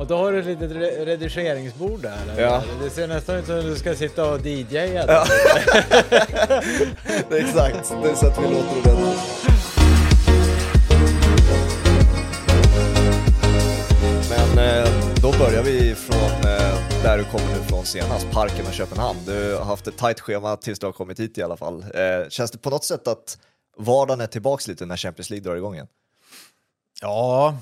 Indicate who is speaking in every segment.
Speaker 1: Och då har du ett litet re redigeringsbord där. eller?
Speaker 2: Ja.
Speaker 1: Det ser nästan ut som att du ska sitta och DJa.
Speaker 2: Ja. det är exakt, det är så att vi låter ordentligt. Men eh, då börjar vi från eh, där du kommer nu från senast, Parken och Köpenhamn. Du har haft ett tajt schema tills du har kommit hit i alla fall. Eh, känns det på något sätt att vardagen är tillbaks lite när Champions League drar igång igen?
Speaker 1: Ja,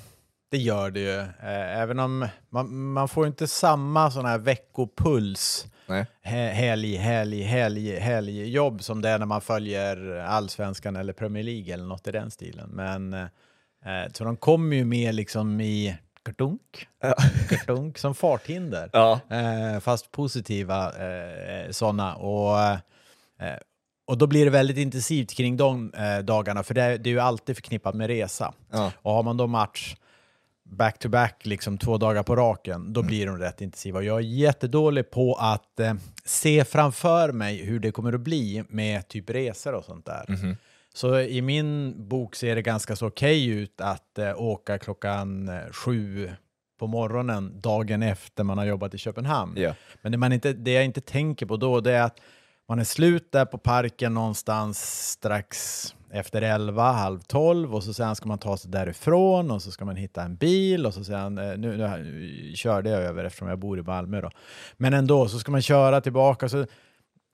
Speaker 1: det gör det ju. Eh, Även om man, man får inte samma sån här veckopuls,
Speaker 2: Nej.
Speaker 1: he- helg, helg, helg, helg jobb som det är när man följer allsvenskan eller Premier League eller något i den stilen. Men eh, så de kommer ju med liksom i kartunk,
Speaker 2: Ja.
Speaker 1: kartunk som farthinder.
Speaker 2: Ja.
Speaker 1: Eh, fast positiva sådana. Och, och då blir det väldigt intensivt kring de eh, dagarna, för det, är- det är ju alltid förknippat med resa.
Speaker 2: Ja.
Speaker 1: Och har man då match back to back, liksom två dagar på raken, då blir de rätt intensiva. Jag är jättedålig på att eh, se framför mig hur det kommer att bli med typ resor och sånt där. Så i min bok ser det ganska så okej ut att eh, åka klockan eh, sju på morgonen dagen efter man har jobbat i Köpenhamn.
Speaker 2: Ja.
Speaker 1: Men det, man inte, det jag inte tänker på då det är att man är slut där på parken någonstans strax efter 11, halv 12 och så sen ska man ta sig därifrån och så ska man hitta en bil och så sen, eh, nu, nu körde jag över eftersom jag bor i Malmö då. Men ändå så ska man köra tillbaka så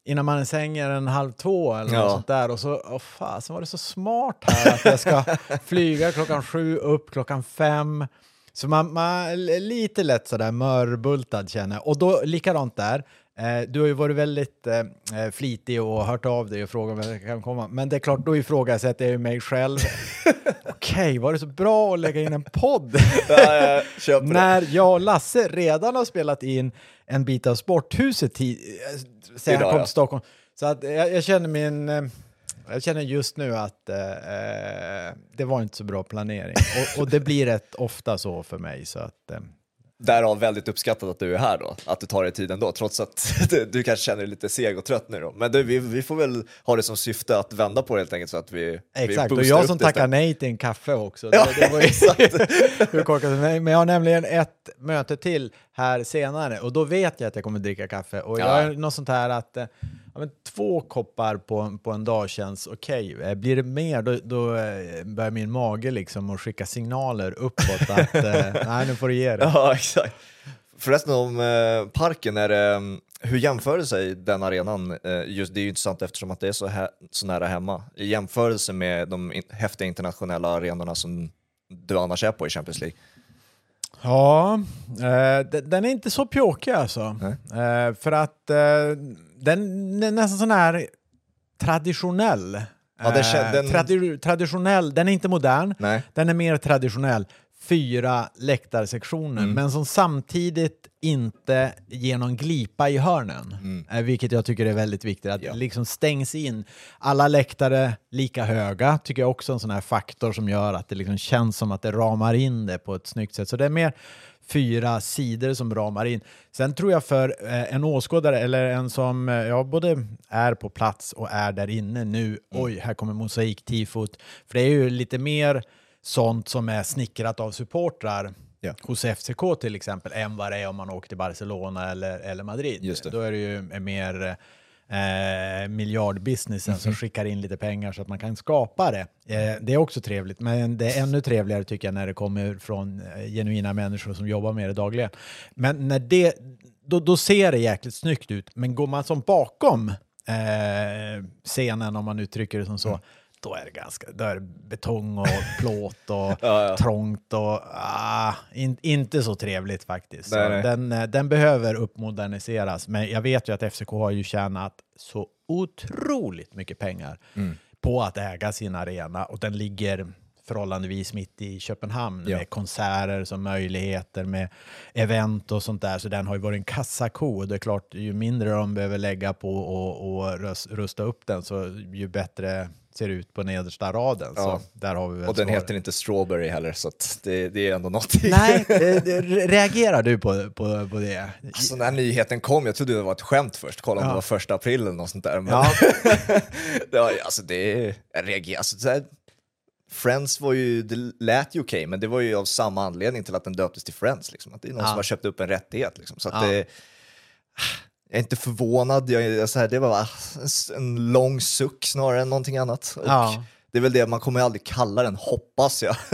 Speaker 1: innan man sängen en halv två eller
Speaker 2: Ja.
Speaker 1: något sånt där och så, åh fan, så var det så smart här att jag ska flyga klockan sju upp klockan fem. Så man, man lite lätt sådär mörbultad känner jag. Och då likadant där. Eh, du har ju varit väldigt eh, eh, flitig och hört av dig och frågat om jag kan komma. Men det är klart, då ifrågasätter jag ju mig själv. Okej, var det så bra att lägga in en podd?
Speaker 2: Ja, det.
Speaker 1: När jag och Lasse redan har spelat in en bit av Sporthuset sen jag kom
Speaker 2: ja.
Speaker 1: till Stockholm. Så att jag, jag känner min... Jag känner just nu att eh, det var inte så bra planering. Och, och det blir rätt ofta så för mig. Så att, eh,
Speaker 2: Därav väldigt uppskattat att du är här då, att du tar dig tiden då, trots att du, du kanske känner dig lite seg och trött nu då. Men du, vi, vi får väl ha det som syfte att vända på det helt enkelt så att vi
Speaker 1: Exakt,
Speaker 2: vi
Speaker 1: och jag som tackar nej till en kaffe också.
Speaker 2: Ja,
Speaker 1: det, det var ju
Speaker 2: exakt.
Speaker 1: hur korkat. Men jag har nämligen ett möte till här senare och då vet jag att jag kommer dricka kaffe. Och jag
Speaker 2: Ja.
Speaker 1: har något sånt här att eh, ja, men två koppar på, på en dag känns okej. Eh, Blir det mer då, då eh, börjar min mage liksom att skicka signaler uppåt att eh, nej, nu får du ge det.
Speaker 2: Ja, exakt. Förresten om eh, parken, är det, hur jämför det sig den arenan? Just, det är ju intressant eftersom att det är så, här, så nära hemma. I jämförelse med de in, häftiga internationella arenorna som du annars är på i Champions League.
Speaker 1: Ja, eh, de- den är inte så pjåkig alltså. Eh, för att eh, den är nästan sån här traditionell.
Speaker 2: Ja, det
Speaker 1: Eh,
Speaker 2: den-
Speaker 1: tradi- traditionell, den är inte modern,
Speaker 2: Nej.
Speaker 1: den är mer traditionell. Fyra läktarsektioner,
Speaker 2: Mm.
Speaker 1: men som samtidigt inte ger någon glipa i hörnen. Eh, vilket jag tycker är väldigt viktigt, att
Speaker 2: Mm. Ja.
Speaker 1: det liksom stängs in. Alla läktare lika höga, tycker jag också är en sån här faktor som gör att det liksom känns som att det ramar in det på ett snyggt sätt. Så det är mer fyra sidor som ramar in. Sen tror jag för eh, en åskådare eller en som eh, ja, både är på plats och är där inne nu, oj, här kommer mosaiktifot. För det är ju lite mer sånt som är snickrat av supportrar
Speaker 2: Ja.
Speaker 1: hos FCK till exempel, än vad det är om man åker till Barcelona eller, eller Madrid.
Speaker 2: Just det.
Speaker 1: Då är det ju mer eh, miljardbusinessen
Speaker 2: Mhm.
Speaker 1: som skickar in lite pengar så att man kan skapa det. Eh, det är också trevligt, men det är ännu trevligare tycker jag när det kommer från eh, genuina människor som jobbar med det dagligen. Men när det, då, då ser det jäkligt snyggt ut, men går man som bakom eh, scenen, om man uttrycker det som så,
Speaker 2: Mm.
Speaker 1: Då är det ganska då är det betong och plåt och
Speaker 2: Ja, ja.
Speaker 1: trångt och ah, in, inte så trevligt faktiskt. Så
Speaker 2: Nej, nej.
Speaker 1: Den, eh, den behöver uppmoderniseras, men jag vet ju att FCK har ju tjänat så otroligt mycket pengar
Speaker 2: Mm.
Speaker 1: på att äga sin arena och den ligger förhållandevis mitt i Köpenhamn
Speaker 2: Ja.
Speaker 1: med konserter som möjligheter med event och sånt där. Så den har ju varit en kassako. Det är klart, ju mindre de behöver lägga på och, och rusta upp den så ju bättre ser ut på nedersta raden.
Speaker 2: Ja.
Speaker 1: Så där har vi väl
Speaker 2: Och den
Speaker 1: svaret.
Speaker 2: heter inte Strawberry heller, så att det, det är ändå någonting.
Speaker 1: Nej, reagerar du på, på, på det?
Speaker 2: Alltså när nyheten kom, jag trodde det var ett skämt först, kolla om
Speaker 1: Ja.
Speaker 2: det var första april eller något sånt där. Men
Speaker 1: Ja.
Speaker 2: det var, alltså det jag reagerar, alltså, så här, Friends var ju, det lät ju okej, men det var ju av samma anledning till att den döptes till Friends. Liksom. Att det är någon
Speaker 1: Ja.
Speaker 2: som har köpt upp en rättighet. Liksom. Så att det, jag är inte förvånad, jag, är så här, det var bara en lång suck snarare än någonting annat. Och
Speaker 1: Ja.
Speaker 2: Det är väl det, man kommer ju aldrig kalla den, hoppas jag,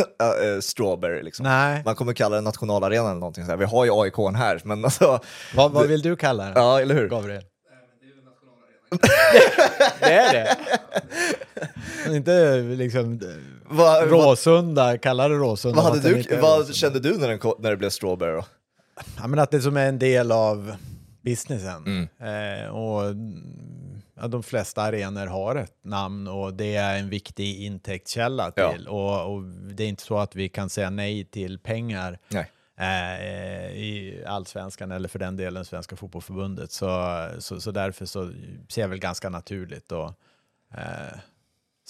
Speaker 2: eh, Strawberry. Liksom.
Speaker 1: Nej.
Speaker 2: Man kommer kalla den nationalarenan eller någonting sådär. Vi har ju AIK här, men alltså,
Speaker 1: Vad, vad vill du kalla den?
Speaker 2: ja eller hur?
Speaker 1: Gabriel? det är det? Inte liksom
Speaker 2: vad,
Speaker 1: Råsunda, kalla det Råsunda.
Speaker 2: vad, du, vad kände du när, den, när det blev Strawberry då?
Speaker 1: Ja, men att det som är en del av businessen.
Speaker 2: Mm.
Speaker 1: Eh, och mm, ja, de flesta arenor har ett namn och det är en viktig intäktskälla
Speaker 2: Ja.
Speaker 1: till. Och, och det är inte så att vi kan säga nej till pengar eh, i allsvenskan eller för den delen Svenska fotbollförbundet. Så, så, så därför så ser jag väl ganska naturligt. Och, eh,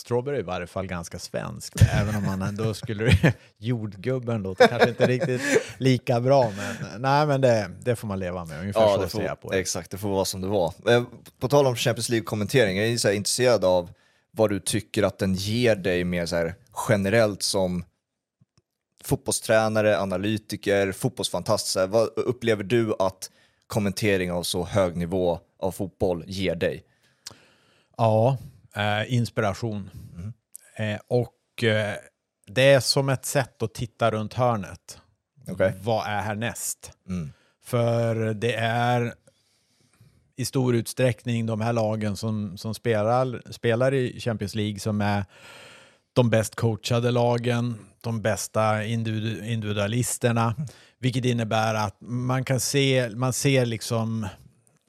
Speaker 1: Strawberry är i varje fall ganska svensk, även om man ändå skulle... jordgubben låter kanske inte riktigt lika bra, men nej, men det, det får man leva med. Ungefär
Speaker 2: Ja,
Speaker 1: så
Speaker 2: det
Speaker 1: ser jag på
Speaker 2: får,
Speaker 1: det.
Speaker 2: exakt, det får vara som det var. Eh, På tal om Champions League-kommentering, jag är så intresserad av vad du tycker att den ger dig mer så här generellt som fotbollstränare, analytiker, fotbollsfantast. Vad upplever du att kommentering av så hög nivå av fotboll ger dig?
Speaker 1: Ja, eh, inspiration. Eh, och eh, det är som ett sätt att titta runt hörnet.
Speaker 2: Okej.
Speaker 1: Vad är härnäst?
Speaker 2: Mm.
Speaker 1: För det är i stor utsträckning de här lagen som, som spelar, spelar i Champions League som är de bäst coachade lagen, de bästa individu- individualisterna, vilket innebär att man kan se, man ser liksom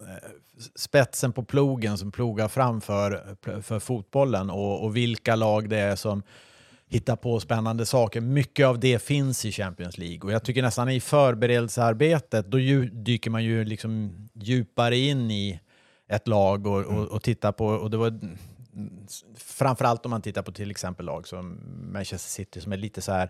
Speaker 1: eh, spetsen på plogen som plogar framför för fotbollen och, och vilka lag det är som hittar på spännande saker. Mycket av det finns i Champions League och jag tycker nästan i förberedelsearbetet då ju, dyker man ju liksom djupare in i ett lag och, och, och tittar på, och det var mm, framförallt om man tittar på till exempel lag som Manchester City som är lite så här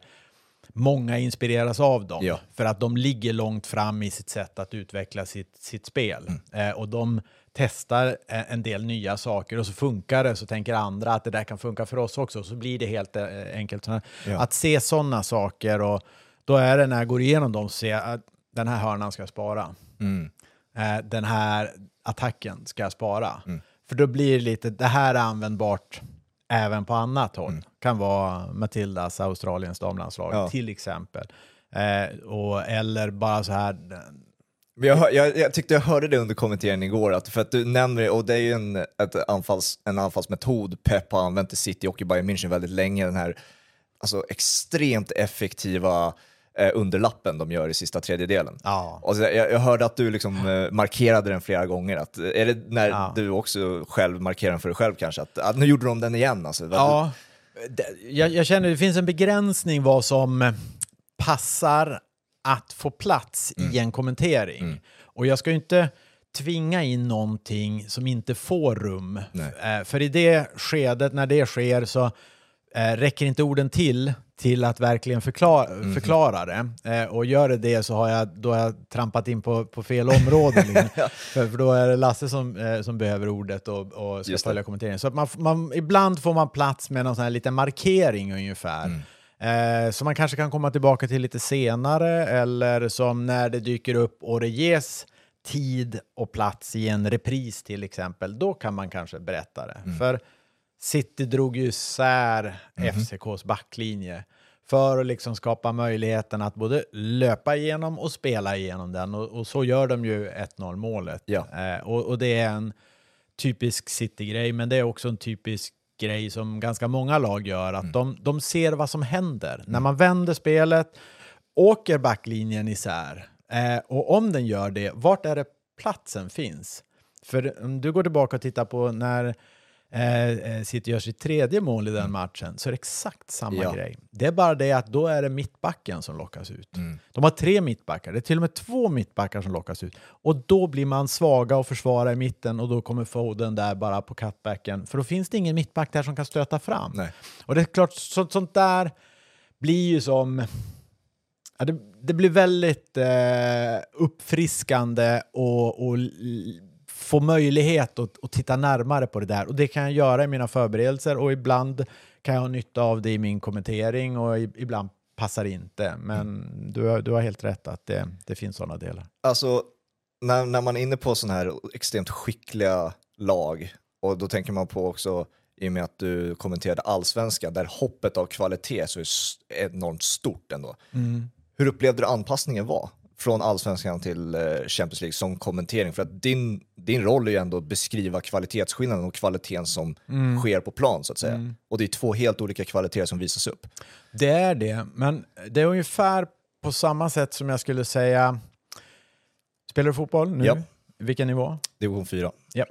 Speaker 1: Många inspireras av dem
Speaker 2: Ja.
Speaker 1: för att de ligger långt fram i sitt sätt att utveckla sitt, sitt spel.
Speaker 2: Mm.
Speaker 1: Eh, och de testar eh, en del nya saker och så funkar det så tänker andra att det där kan funka för oss också. Så blir det helt eh, enkelt. Så
Speaker 2: Ja.
Speaker 1: Att se sådana saker och då är det när jag går igenom dem jag att den här hörnan ska jag spara.
Speaker 2: Mm.
Speaker 1: Eh, den här attacken ska jag spara.
Speaker 2: Mm.
Speaker 1: För då blir det lite, det här är användbart även på annat håll.
Speaker 2: Mm.
Speaker 1: Kan vara Matildas, Australiens damlandslag
Speaker 2: Ja.
Speaker 1: till exempel. Eh, och, eller bara så här,
Speaker 2: Jag, jag, jag tyckte jag hörde det under kommenteringen igår, att för att du nämner, och det är ju en, ett anfalls, en anfallsmetod Pep har använt i City och i Bayern München väldigt länge, den här alltså, extremt effektiva eh, underlappen de gör i sista tredjedelen.
Speaker 1: ja.
Speaker 2: Och så, jag, jag hörde att du liksom, eh, markerade den flera gånger, att, är det när
Speaker 1: Ja.
Speaker 2: du också själv markerar den för dig själv kanske? Att, att nu gjorde de den igen alltså.
Speaker 1: Ja, jag, jag känner att det finns en begränsning vad som passar att få plats i en kommentering. Och jag ska ju inte tvinga in någonting som inte får rum. Eh, för i det skedet, när det sker, så eh, räcker inte orden till till att verkligen förklara, förklara det. Eh, och gör det det så har jag, då har jag trampat in på, på fel område. Liksom. för, för då är det Lasse som, eh, som behöver ordet och, och ska
Speaker 2: Just det.
Speaker 1: följa kommenteringen. Så att man, man, ibland får man plats med någon sån här liten markering ungefär. Eh, som man kanske kan komma tillbaka till lite senare eller som när det dyker upp och det ges tid och plats i en repris till exempel. Då kan man kanske berätta det. För City drog ju isär FCKs backlinje för att liksom skapa möjligheten att både löpa igenom och spela igenom den. Och, och så gör de ju 1-0 målet.
Speaker 2: Ja.
Speaker 1: Eh, och, och det är en typisk City-grej, men det är också en typisk grej som ganska många lag gör, att de, de ser vad som händer. När man vänder spelet, åker backlinjen isär, eh, och om den gör det, vart är det platsen finns? För om du går tillbaka och tittar på när eh, eh, City gör sitt tredje mål i den matchen, så är det exakt samma
Speaker 2: Ja.
Speaker 1: grej. Det är bara det att då är det mittbacken som lockas ut.
Speaker 2: Mm.
Speaker 1: De har tre mittbackar, det är till och med två mittbackar som lockas ut. Och då blir man svaga och försvara i mitten och då kommer Foden där bara på cutbacken. För då finns det ingen mittback där som kan stöta fram.
Speaker 2: Nej.
Speaker 1: Och det är klart, så, sånt där blir ju som... Ja, det, det blir väldigt eh, uppfriskande och, och få möjlighet att, att titta närmare på det där. Och det kan jag göra i mina förberedelser och ibland kan jag ha nytta av det i min kommentering och i, ibland passar det inte. Men du, du har helt rätt att det, det finns sådana delar.
Speaker 2: Alltså, när, när man är inne på sådana här extremt skickliga lag, och då tänker man på också, i och med att du kommenterade allsvenskan, där hoppet av kvalitet så är enormt stort ändå. Hur upplevde du anpassningen var? Från allsvenskan till eh, Champions League som kommentering, för att din, din roll är ju ändå att beskriva kvalitetsskillnaden och kvaliteten som sker på plan så att säga. Och det är två helt olika kvaliteter som visas upp.
Speaker 1: Det är det, men det är ungefär på samma sätt som jag skulle säga... Spelar du fotboll nu?
Speaker 2: Ja.
Speaker 1: Vilken nivå?
Speaker 2: Division 4.
Speaker 1: Ja.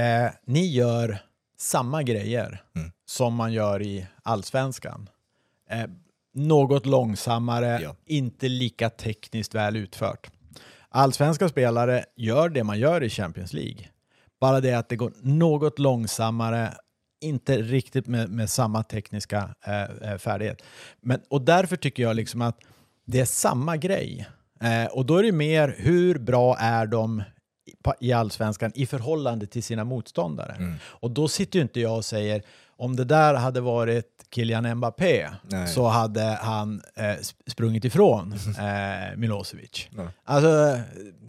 Speaker 1: Eh, ni gör samma grejer
Speaker 2: Mm.
Speaker 1: som man gör i allsvenskan. Eh, något långsammare,
Speaker 2: Ja.
Speaker 1: inte lika tekniskt väl utfört. Allsvenska spelare gör det man gör i Champions League. Bara det att det går något långsammare, inte riktigt med, med samma tekniska eh, eh, färdighet. Men, och därför tycker jag liksom att det är samma grej. Eh, och då är det mer hur bra är de i- allsvenskan i förhållande till sina motståndare. Och då sitter ju inte jag och säger om det där hade varit Kylian Mbappé
Speaker 2: Nej.
Speaker 1: så hade han eh, sp- sprungit ifrån eh, Milosevic.
Speaker 2: Nej.
Speaker 1: Alltså,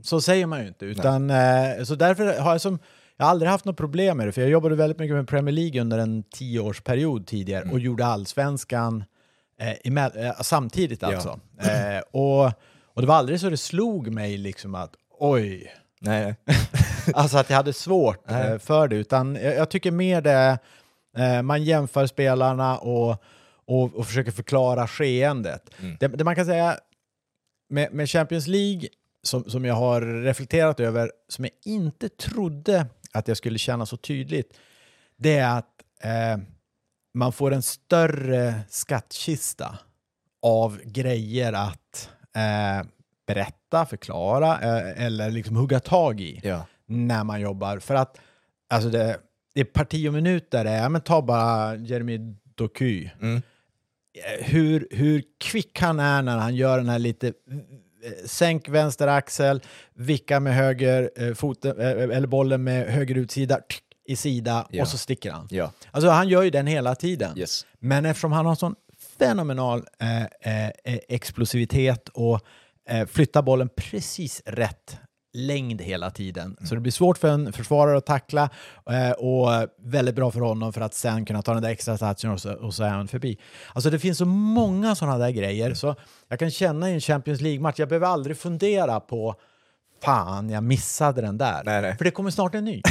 Speaker 1: så säger man ju inte. Utan, eh, så därför har jag som jag har aldrig haft något problem med det, för jag jobbade väldigt mycket med Premier League under en tioårsperiod tidigare och gjorde allsvenskan eh, eh, samtidigt alltså. Eh, och, och det var aldrig så det slog mig liksom att oj,
Speaker 2: Nej,
Speaker 1: alltså att jag hade svårt eh, för det, utan jag, jag tycker mer det, man jämför spelarna och, och, och försöker förklara skeendet. Det, det man kan säga med, med Champions League, som, som jag har reflekterat över, som jag inte trodde att jag skulle känna så tydligt, det är att eh, man får en större skattkista av grejer att eh, berätta, förklara eh, eller liksom hugga tag i
Speaker 2: Ja.
Speaker 1: när man jobbar. För att alltså det, det är parti och minuter, det är, ja, men ta bara Jeremy Doku.
Speaker 2: Mm.
Speaker 1: Eh, Hur, hur kvick han är när han gör den här lite eh, sänk vänster axel, vicka med höger eh, foten, eh, eller bollen med höger utsida tsk, i sida
Speaker 2: Ja.
Speaker 1: och så sticker han.
Speaker 2: Ja.
Speaker 1: Alltså han gör ju den hela tiden.
Speaker 2: Yes.
Speaker 1: Men eftersom han har sån fenomenal eh, eh, eh, explosivitet och eh, flyttar bollen precis rätt längd hela tiden. Så det blir svårt för en försvarare att tackla eh, och väldigt bra för honom för att sen kunna ta den där extra touchen och så, och så är han förbi. Alltså det finns så många sådana där grejer så jag kan känna i en Champions League-match, jag behöver aldrig fundera på fan, jag missade den där.
Speaker 2: Nej, nej.
Speaker 1: För det kommer snart en ny.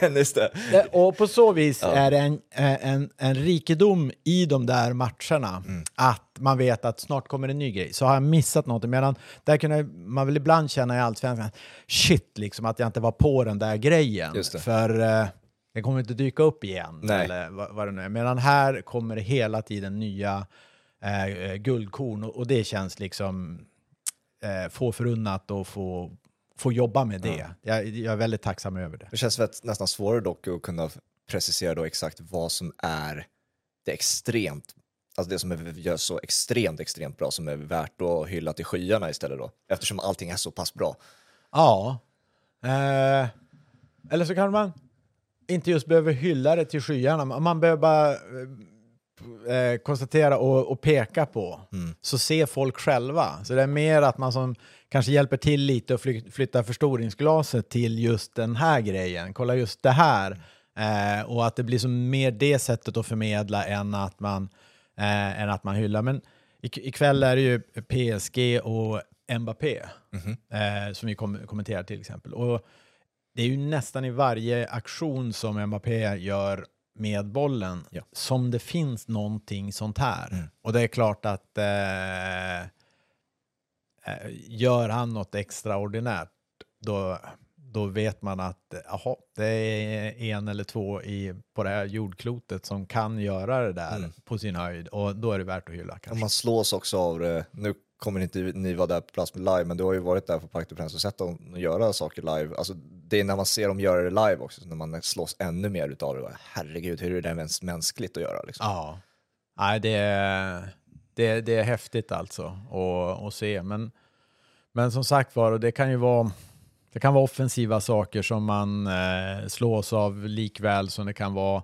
Speaker 2: Just det.
Speaker 1: Och på så vis är det en, eh, en, en rikedom i de där matcherna att man vet att snart kommer en ny grej. Så har jag missat något, medan där kunde man väl ibland känna i allsvenskan, shit liksom att jag inte var på den där grejen. För eh, det kommer inte dyka upp igen.
Speaker 2: Nej.
Speaker 1: Eller vad, vad det nu är. Medan här kommer det hela tiden nya eh, eh, guldkorn och, och det känns liksom eh, få förunnat och få, få jobba med det. Jag, jag är väldigt tacksam över det.
Speaker 2: Det känns nästan svårare dock att kunna precisera då exakt vad som är det extremt, alltså det som är, gör så extremt, extremt bra som är värt att hylla till skyarna istället då. Eftersom allting är så pass bra.
Speaker 1: Ja. Eh, eller så kan man inte just behöver hylla det till skyarna. Man- behöver bara eh, konstatera och, och peka på. Så ser folk själva. Så det är mer att man som kanske hjälper till lite och fly, flyttar förstoringsglaset till just den här grejen. Kolla just det här. Eh, och att det blir som mer det sättet att förmedla än att man, eh, än att man hyllar. Men ik- ikväll är det ju PSG och Mbappé eh, som vi kom, kommenterar till exempel. Och det är ju nästan i varje aktion som Mbappé gör med bollen
Speaker 2: Ja.
Speaker 1: som det finns någonting sånt här.
Speaker 2: Mm.
Speaker 1: Och det är klart att eh, gör han något extraordinärt då, då vet man att aha, det är en eller två i, på det här jordklotet som kan göra det där
Speaker 2: Mm.
Speaker 1: på sin höjd och då är det värt att hylla kanske.
Speaker 2: man slås också av det, nu kommer inte ni vara där på plats med live, men du har ju varit där på Princes och sett dem göra saker live. Alltså, det är när man ser dem göra det live också, när man slås ännu mer utav det. Herregud, hur är det ens mänskligt att göra? Liksom?
Speaker 1: Ja, Nej, det, det, det är häftigt alltså att, se. Men, men som sagt var, och det kan ju vara, det kan vara offensiva saker som man eh, slås av likväl som det kan vara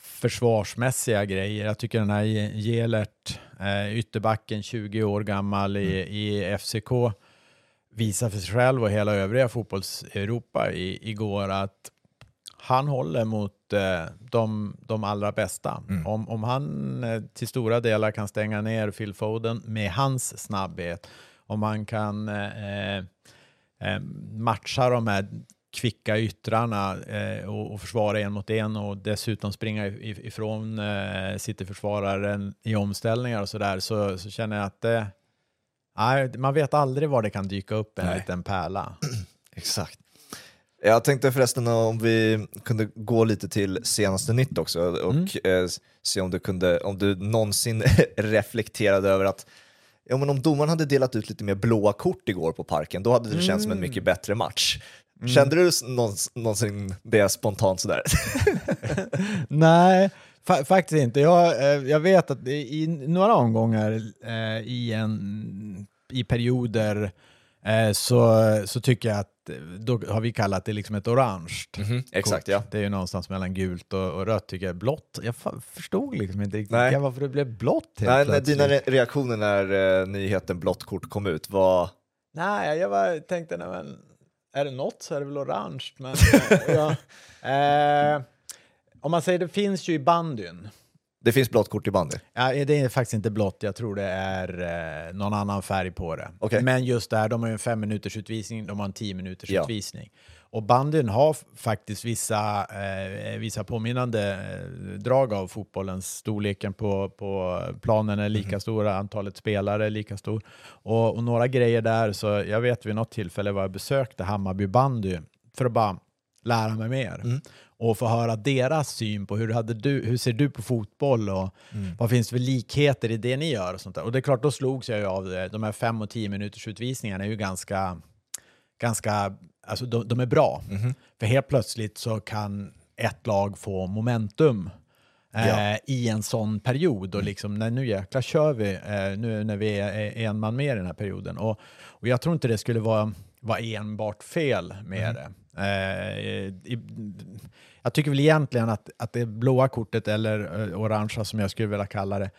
Speaker 1: försvarsmässiga grejer. Jag tycker den här Gelert, eh, ytterbacken, 20 år gammal i,
Speaker 2: Mm.
Speaker 1: i FCK, visar för sig själv och hela övriga fotbolls-Europa i, igår att han håller mot eh, de, de allra bästa.
Speaker 2: Mm.
Speaker 1: Om, om han eh, till stora delar kan stänga ner Phil Foden med hans snabbhet, om han kan eh, eh, matcha de här kvicka yttrarna eh, och, och försvara en mot en och dessutom springa if- ifrån eh, City-försvararen i omställningar och sådär så, så känner jag att det, nej, man vet aldrig var det kan dyka upp en
Speaker 2: Nej.
Speaker 1: liten pärla.
Speaker 2: Exakt. Jag tänkte förresten om vi kunde gå lite till senaste nytt också och
Speaker 1: Mm.
Speaker 2: eh, se om du, kunde, om du någonsin reflekterade över att ja, men om domaren hade delat ut lite mer blåa kort igår på parken, då hade det känts som en
Speaker 1: Mm.
Speaker 2: mycket bättre match. Kände du någons, någonsin det spontant sådär?
Speaker 1: Nej, fa faktiskt inte. Jag, eh, jag vet att i, några omgångar eh, i, en, i perioder så, så tycker jag att eh, då har vi kallat det liksom ett orange.
Speaker 2: Exakt,
Speaker 1: kort.
Speaker 2: ja.
Speaker 1: Det är ju någonstans mellan gult och, och rött tycker jag. Blått, jag förstod liksom inte riktigt
Speaker 2: Nej.
Speaker 1: varför det blev blått helt
Speaker 2: Nej,
Speaker 1: plötsligt.
Speaker 2: dina re- reaktioner när eh, nyheten blått kort kom ut var...
Speaker 1: Nej, jag var, tänkte, nej, men, är det något så är det väl orange. Men, eh, ja. eh, om man säger det finns ju i bandyn.
Speaker 2: Det finns blått kort i bandy.
Speaker 1: Ja, det är faktiskt inte blått, jag tror det är eh, någon annan färg på det.
Speaker 2: Okej.
Speaker 1: Men just där, de har ju en fem minuters utvisning, de har en tio minuters
Speaker 2: Ja.
Speaker 1: utvisning. Och bandyn har faktiskt vissa, eh, vissa påminnande eh, drag av fotbollens storleken på, på planen är lika stora, antalet spelare är lika stor. Och, och några grejer där, så jag vet vid något tillfälle var jag besökte Hammarby bandy för att bara lära mig mer och få höra deras syn på hur, hade du, hur ser du på fotboll och vad finns det för likheter i det ni gör och sånt där. Och det är klart, då slogs jag ju av det. De här fem och tio minuters utvisningarna är ju ganska, ganska, alltså de, de är bra. För helt plötsligt så kan ett lag få momentum eh,
Speaker 2: Ja.
Speaker 1: i en sån period och liksom, nej, nu jäklar kör vi, eh, nu när vi är är en man mer i den här perioden. Och, och jag tror inte det skulle vara, vara enbart fel med det. Eh, i, jag tycker väl egentligen att, att det blåa kortet, eller eh, orangea som jag skulle vilja kalla det,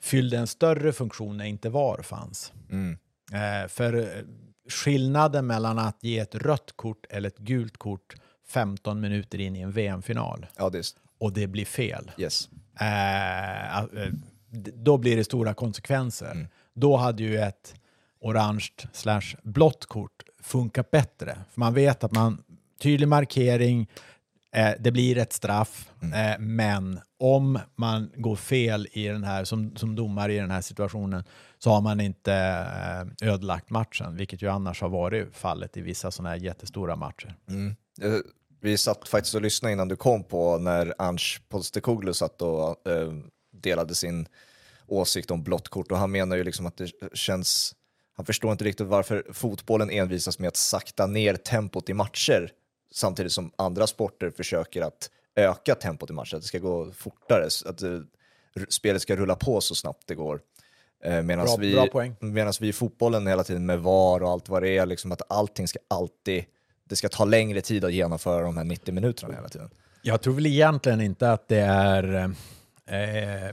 Speaker 1: fyllde en större funktion när inte VAR fanns.
Speaker 2: Mm.
Speaker 1: Eh, för eh, skillnaden mellan att ge ett rött kort eller ett gult kort 15 minuter in i en VM-final
Speaker 2: Ja, det är...
Speaker 1: och det blir fel,
Speaker 2: Yes.
Speaker 1: eh, eh, då blir det stora konsekvenser.
Speaker 2: Mm.
Speaker 1: Då hade ju ett orange slash blått kort funkat bättre. För man vet att man, tydlig markering, eh, det blir ett straff,
Speaker 2: Mm.
Speaker 1: eh, men om man går fel i den här, som, som domare i den här situationen så har man inte eh, ödelagt matchen, vilket ju annars har varit fallet i vissa sådana här jättestora matcher.
Speaker 2: Mm. Eh, Vi satt faktiskt och lyssnade innan du kom på när Ange Postecoglou satt och eh, delade sin åsikt om blått kort och han menar ju liksom att det känns, han förstår inte riktigt varför fotbollen envisas med att sakta ner tempot i matcher samtidigt som andra sporter försöker att öka tempot i matcher, att det ska gå fortare, att eh, spelet ska rulla på så snabbt det går. Eh, Medan vi, medans vi i fotbollen hela tiden med VAR och allt vad det är, liksom att allting ska alltid, det ska ta längre tid att genomföra de här 90 minuterna hela tiden.
Speaker 1: Jag tror väl egentligen inte att det är... Eh,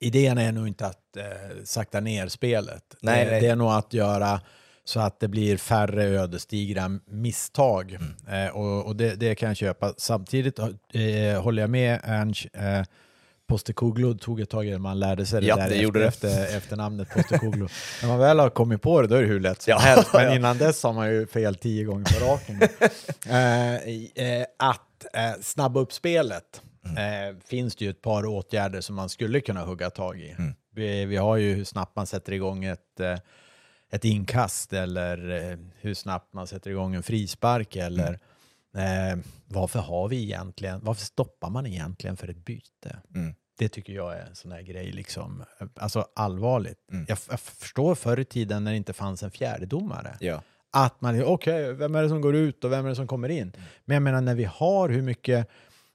Speaker 1: idén är nog inte att eh, sakta ner spelet.
Speaker 2: Nej,
Speaker 1: det,
Speaker 2: nej.
Speaker 1: det är nog att göra så att det blir färre ödesdigra misstag.
Speaker 2: Mm.
Speaker 1: Eh, och och det, det kan jag köpa. Samtidigt eh, håller jag med Ernst. Eh, Postecoglou tog ett tag innan man lärde sig det
Speaker 2: Ja,
Speaker 1: där
Speaker 2: det
Speaker 1: efter, efter efternamnet Postecoglou. När man väl har kommit på det då är det hur lätt som
Speaker 2: Ja,
Speaker 1: helst. Men
Speaker 2: ja.
Speaker 1: innan dess har man ju fel tio gånger på raken. eh, eh, att eh, snabba upp spelet
Speaker 2: Mm.
Speaker 1: eh, finns det ju ett par åtgärder som man skulle kunna hugga tag i.
Speaker 2: Mm.
Speaker 1: Vi, vi har ju hur snabbt man sätter igång ett, ett inkast eller eh, hur snabbt man sätter igång en frispark eller
Speaker 2: Mm.
Speaker 1: eh, varför har vi egentligen, varför stoppar man egentligen för ett byte?
Speaker 2: Mm.
Speaker 1: Det tycker jag är en sån här grej, liksom, alltså allvarligt.
Speaker 2: Mm.
Speaker 1: Jag, jag förstår förr i tiden när det inte fanns en fjärdedomare
Speaker 2: Ja.
Speaker 1: att man, okej, vem är det som går ut och vem är det som kommer in? Men jag menar när vi har hur mycket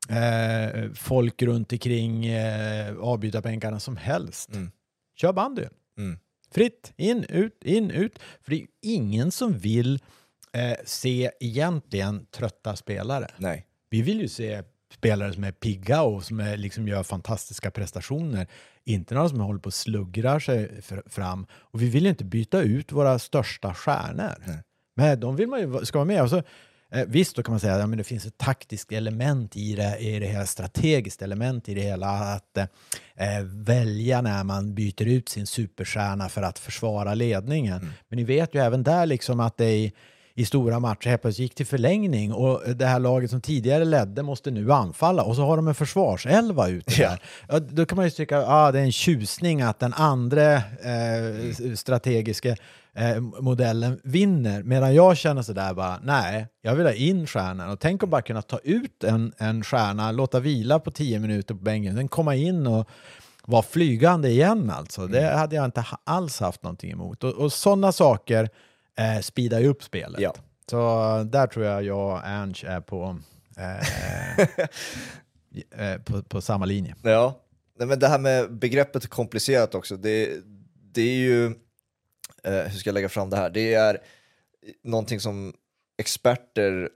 Speaker 1: eh, folk runt omkring eh, avbytarbänkarna som helst,
Speaker 2: Mm.
Speaker 1: kör bandy.
Speaker 2: Mm.
Speaker 1: Fritt, in, ut, in, ut. För det är ju ingen som vill eh, se egentligen trötta spelare.
Speaker 2: Nej.
Speaker 1: Vi vill ju se spelare som är pigga och som är, liksom gör fantastiska prestationer. Inte några som håller på och sluggrar sig fram. Och vi vill ju inte byta ut våra största stjärnor. Nej. Men de vill man ju ska vara med. Och så, eh, visst, då kan man säga att ja, det finns ett taktiskt element i det, i det hela, strategiskt element i det hela. Att eh, välja när man byter ut sin superstjärna för att försvara ledningen. Mm. Men ni vet ju även där liksom att det är i stora matcher helt plötsligt gick till förlängning och det här laget som tidigare ledde måste nu anfalla och så har de en försvarselva ute där. Ja. Då kan man ju tycka att ah, det är en tjusning att den andra eh, strategiska eh, modellen vinner. Medan jag känner sådär bara, nej, jag vill ha in stjärnan. Och tänk att bara kunna ta ut en, en stjärna, låta vila på tio minuter på bänken, sen komma in och vara flygande igen alltså. Det mm. hade jag inte alls haft någonting emot. Och, och sådana saker eh, speedar ju upp spelet. Ja. Så där tror jag jag och Ernst är på, eh, eh, på, på, samma linje.
Speaker 2: Ja, men det här med begreppet komplicerat också, det, det är ju, eh, hur ska jag lägga fram det här, det är någonting som experter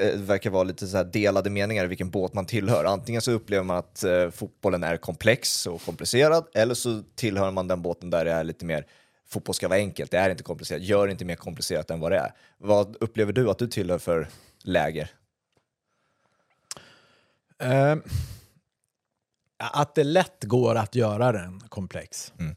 Speaker 2: eh, verkar vara lite så delade meningar i vilken båt man tillhör. Antingen så upplever man att eh, fotbollen är komplex och komplicerad, eller så tillhör man den båten där det är lite mer fotboll ska vara enkelt, det är inte komplicerat. Gör det inte mer komplicerat än vad det är. Vad upplever du att du tillhör för läger?
Speaker 1: Uh, att det lätt går att göra den komplex. Mm.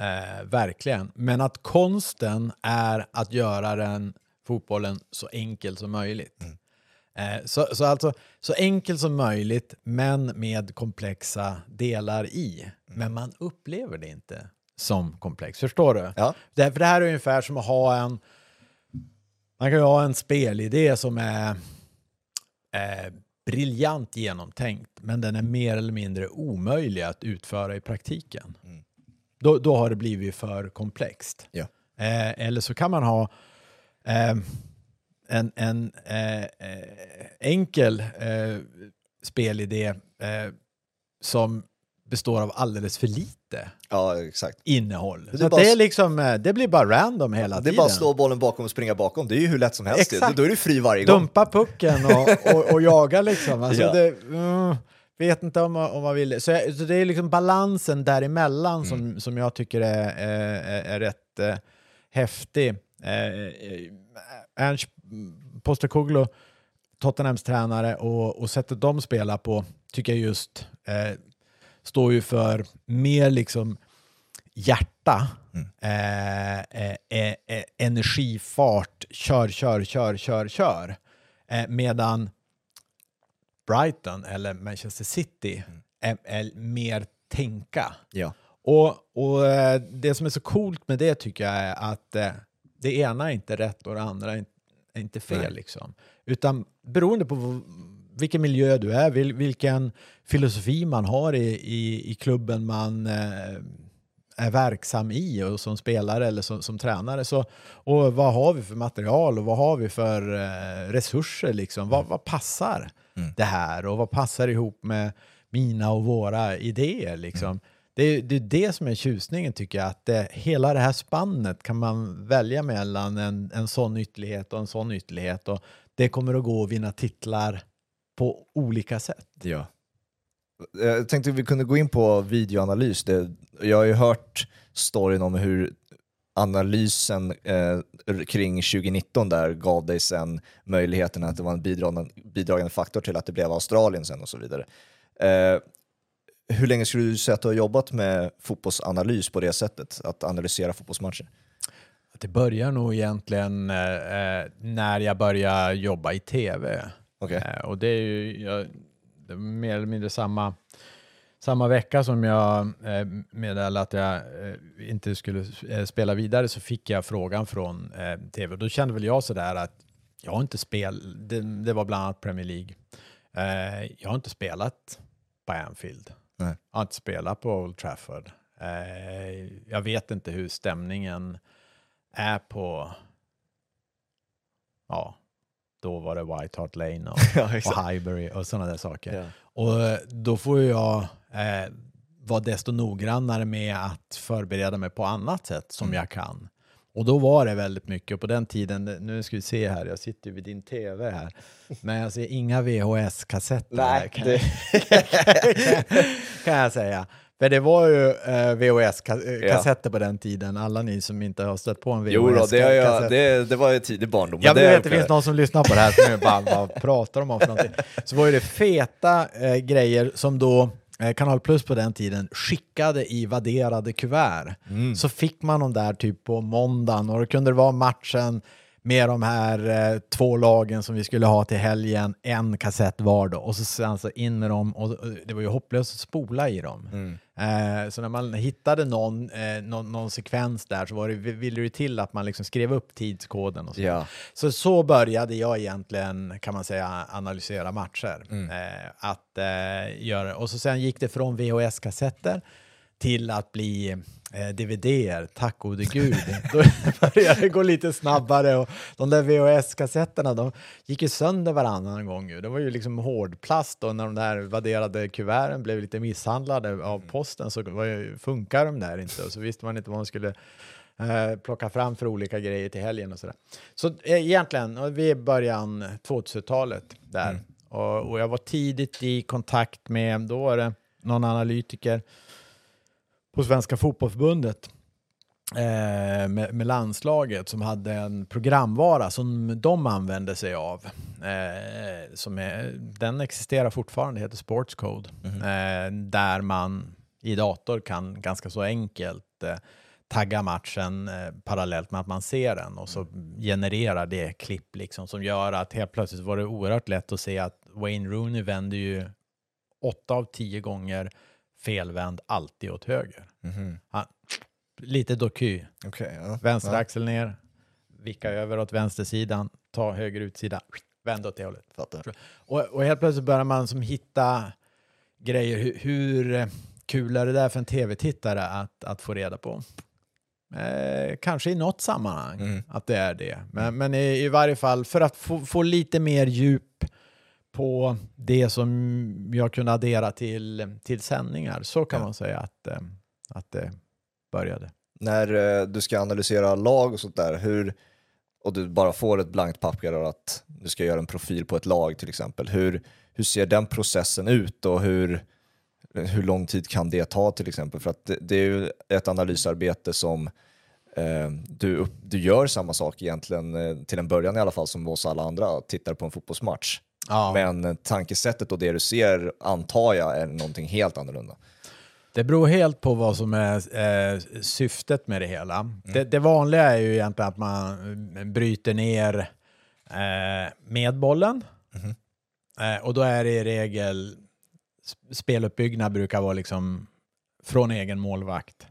Speaker 1: Uh, verkligen. Men att konsten är att göra den fotbollen så enkel som möjligt. Mm. Uh, så, så alltså så enkel som möjligt, men med komplexa delar i. Mm. Men man upplever det inte som komplex. Förstår du?
Speaker 2: Ja.
Speaker 1: Det, för det här är ungefär som att ha en... Man kan ju ha en spelidé som är eh, briljant genomtänkt, men den är mer eller mindre omöjlig att utföra i praktiken. Mm. Då, då har det blivit för komplext.
Speaker 2: Ja.
Speaker 1: Eh, eller så kan man ha eh, en, en eh, eh, enkel eh, spelidé som består av alldeles för lite
Speaker 2: ja, exakt.
Speaker 1: innehåll. Det, så bara, det, är liksom, eh, det blir bara random hela
Speaker 2: det
Speaker 1: tiden.
Speaker 2: Det är bara att slå bollen bakom och springa bakom. Det är ju hur lätt som helst. Exakt. Då är du fri varje
Speaker 1: gång. Dumpa pucken och, och, och jaga liksom. Alltså ja. det, uh, vet inte om man, om man vill. Så, så det är liksom balansen däremellan mm. som, som jag tycker är, är, är rätt äh, häftig. Äh, Ernst Postecoglou, Tottenhams tränare, och, och sättet de spelar på tycker jag just eh, står ju för mer liksom hjärta, mm. eh, eh, eh, eh energi, fart, kör, kör, kör, kör, kör. Medan Brighton eller Manchester City mm. är, är, mer tänka.
Speaker 2: Ja.
Speaker 1: Och, och eh, det som är så coolt med det tycker jag är att det ena är inte rätt och det andra är inte fel. Liksom. Utan beroende på vilken miljö du är, vil, vilken filosofi man har i, i, i klubben man eh, är verksam i och som spelare eller som, som tränare. Så, och vad har vi för material och vad har vi för eh, resurser? Liksom? Vad, vad passar mm. det här och vad passar ihop med mina och våra idéer? Liksom? Mm. Det är, det är det som är tjusningen tycker jag, att det, hela det här spannet kan man välja mellan en, en sån ytterlighet och en sån ytterlighet. Och det kommer att gå att vinna titlar på olika sätt.
Speaker 2: Ja. Jag tänkte att vi kunde gå in på videoanalys. Det, jag har ju hört storyn om hur analysen eh, kring 2019 där gav dig sen möjligheten att det var en bidragande, bidragande faktor till att det blev Australien sen och så vidare. Eh, hur länge skulle du säga att du har jobbat med fotbollsanalys på det sättet, att analysera fotbollsmatcher?
Speaker 1: Det börjar nog egentligen eh, eh när jag började jobba i tv.
Speaker 2: Okay. Eh,
Speaker 1: och det är ju jag, det är mer eller mindre samma, samma vecka som jag eh, meddelade att jag eh, inte skulle eh, spela vidare så fick jag frågan från tv. Då kände väl jag sådär att jag har inte spelat, det, det, var bland annat Premier League. Jag har inte spelat på Anfield.
Speaker 2: Nej.
Speaker 1: Jag har inte spelat på Old Trafford. jag vet inte hur stämningen är på ja, då var det White Hart Lane och, ja, och Highbury och sådana där saker. Ja. Och eh, då får jag eh, vara desto noggrannare med att förbereda mig på annat sätt som mm. jag kan. Och då var det väldigt mycket, och på den tiden, nu ska vi se här, jag sitter ju vid din tv här, men jag ser inga VHS-kassetter.
Speaker 2: Nej,
Speaker 1: kan,
Speaker 2: det-
Speaker 1: kan, kan jag säga. För det var ju eh, VHS-kassetter på den tiden, alla ni som inte har stött på en VHS-kassett.
Speaker 2: Det, jag, det, det var ju tidig barndom.
Speaker 1: Jag vet att det finns någon som lyssnar på det här som nu bara, vad pratar de om för någonting? Så var ju det feta eh, grejer som då eh, Kanal Plus på den tiden skickade i vadderade kuvert.
Speaker 2: Mm.
Speaker 1: Så fick man dem där typ på måndagen och då kunde det vara matchen med de här eh, två lagen som vi skulle ha till helgen, en kassett var då. Och så sen så in med dem och och det var ju hopplöst att spola i dem.
Speaker 2: Mm.
Speaker 1: Eh, så när man hittade någon, eh, någon, någon sekvens där så var det, ville det till att man liksom skrev upp tidskoden och så.
Speaker 2: Ja.
Speaker 1: Så så började jag egentligen, kan man säga, analysera matcher. Eh, att eh, göra. Och så sen gick det från VHS-kassetter till att bli eh, DVD-er, tack gode gud. Då började det gå lite snabbare och de där VHS-kassetterna, de gick ju sönder varannan gång. Ju. Det var ju liksom hårdplast och när de där vadderade kuverten blev lite misshandlade av posten så var ju, funkar de där inte och så visste man inte vad man skulle eh, plocka fram för olika grejer till helgen och sådär. Så eh, egentligen, vi är i början 2000-talet där och, och jag var tidigt i kontakt med, då var det någon analytiker på Svenska Fotbollförbundet eh, med, med landslaget som hade en programvara som de använde sig av. Eh, som är, den existerar fortfarande, heter Sportscode. Eh, där man i dator kan ganska så enkelt eh, tagga matchen eh, parallellt med att man ser den och så genererar det klipp liksom som gör att helt plötsligt var det oerhört lätt att se att Wayne Rooney vänder ju åtta av tio gånger felvänd alltid åt höger.
Speaker 2: Mhm.
Speaker 1: Han, lite doky.
Speaker 2: Okej, ja.
Speaker 1: Vänster
Speaker 2: ja.
Speaker 1: axel ner, vicka över åt vänstersidan, ta höger utsida, vänd åt det hållet. Och, och helt plötsligt börjar man som hitta grejer. Hur, hur eh, kul är det där för en tv-tittare att, att få reda på? Eh, kanske i något sammanhang
Speaker 2: Mm.
Speaker 1: att det är det. Men, men i, i varje fall för att få, få lite mer djup på det som jag kunde addera till, till sändningar så kan
Speaker 2: Ja.
Speaker 1: man säga att, eh, att det började.
Speaker 2: När eh, du ska analysera lag och sånt där, hur, och du bara får ett blankt papper och att du ska göra en profil på ett lag till exempel, hur, hur ser den processen ut och hur, hur lång tid kan det ta till exempel? För att det, det är ju ett analysarbete som eh, du, du gör samma sak egentligen, till en början i alla fall, som oss alla andra, tittar på en fotbollsmatch.
Speaker 1: Ja.
Speaker 2: Men tankesättet och det du ser antar jag är någonting helt annorlunda.
Speaker 1: Det beror helt på vad som är eh, syftet med det hela. Det, det vanliga är ju egentligen att man bryter ner eh, med bollen. Eh, och då är det i regel sp- speluppbyggnad brukar vara liksom från egen målvakt.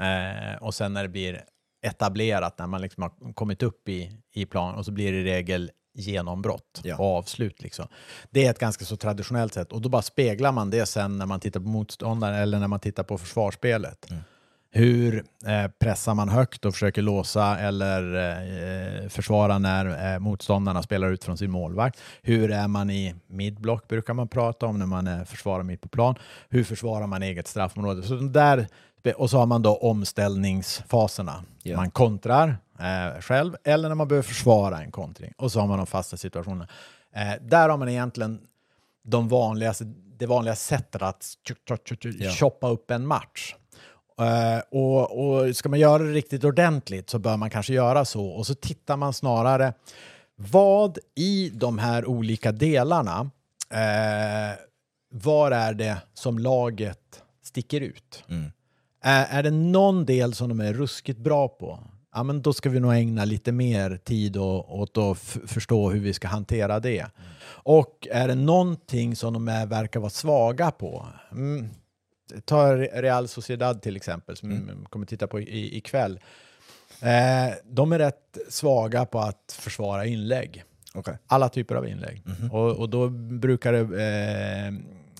Speaker 1: Eh, och sen när det blir etablerat, när man liksom har kommit upp i, i plan och så blir det i regel genombrott
Speaker 2: Ja.
Speaker 1: och avslut. Liksom. Det är ett ganska så traditionellt sätt och då bara speglar man det sen när man tittar på motståndaren eller när man tittar på försvarsspelet. Hur eh, pressar man högt och försöker låsa eller eh, försvara när eh, motståndarna spelar ut från sin målvakt? Hur är man i midblock brukar man prata om när man eh, försvarar mitt på plan. Hur försvarar man eget straffområde? Så där, och så har man då omställningsfaserna.
Speaker 2: Ja.
Speaker 1: Man kontrar eh, själv eller när man behöver försvara en kontring. Och så har man de fasta situationerna. Eh, där har man egentligen de vanligaste, det vanliga sättet att tju-
Speaker 2: Ja.
Speaker 1: choppa upp en match. Eh, och, och ska man göra det riktigt ordentligt så bör man kanske göra så. Och så tittar man snarare vad i de här olika delarna, eh, var är det som laget sticker ut?
Speaker 2: Mm.
Speaker 1: Är, är det någon del som de är ruskigt bra på, ja, men då ska vi nog ägna lite mer tid åt att förstå hur vi ska hantera det. Och är det någonting som de är, verkar vara svaga på, mm, ta Real Sociedad till exempel, som
Speaker 2: Mm.
Speaker 1: vi kommer titta på i- ikväll. Eh, de är rätt svaga på att försvara inlägg
Speaker 2: Okej.
Speaker 1: alla typer av inlägg. Och, och då brukar det... Eh,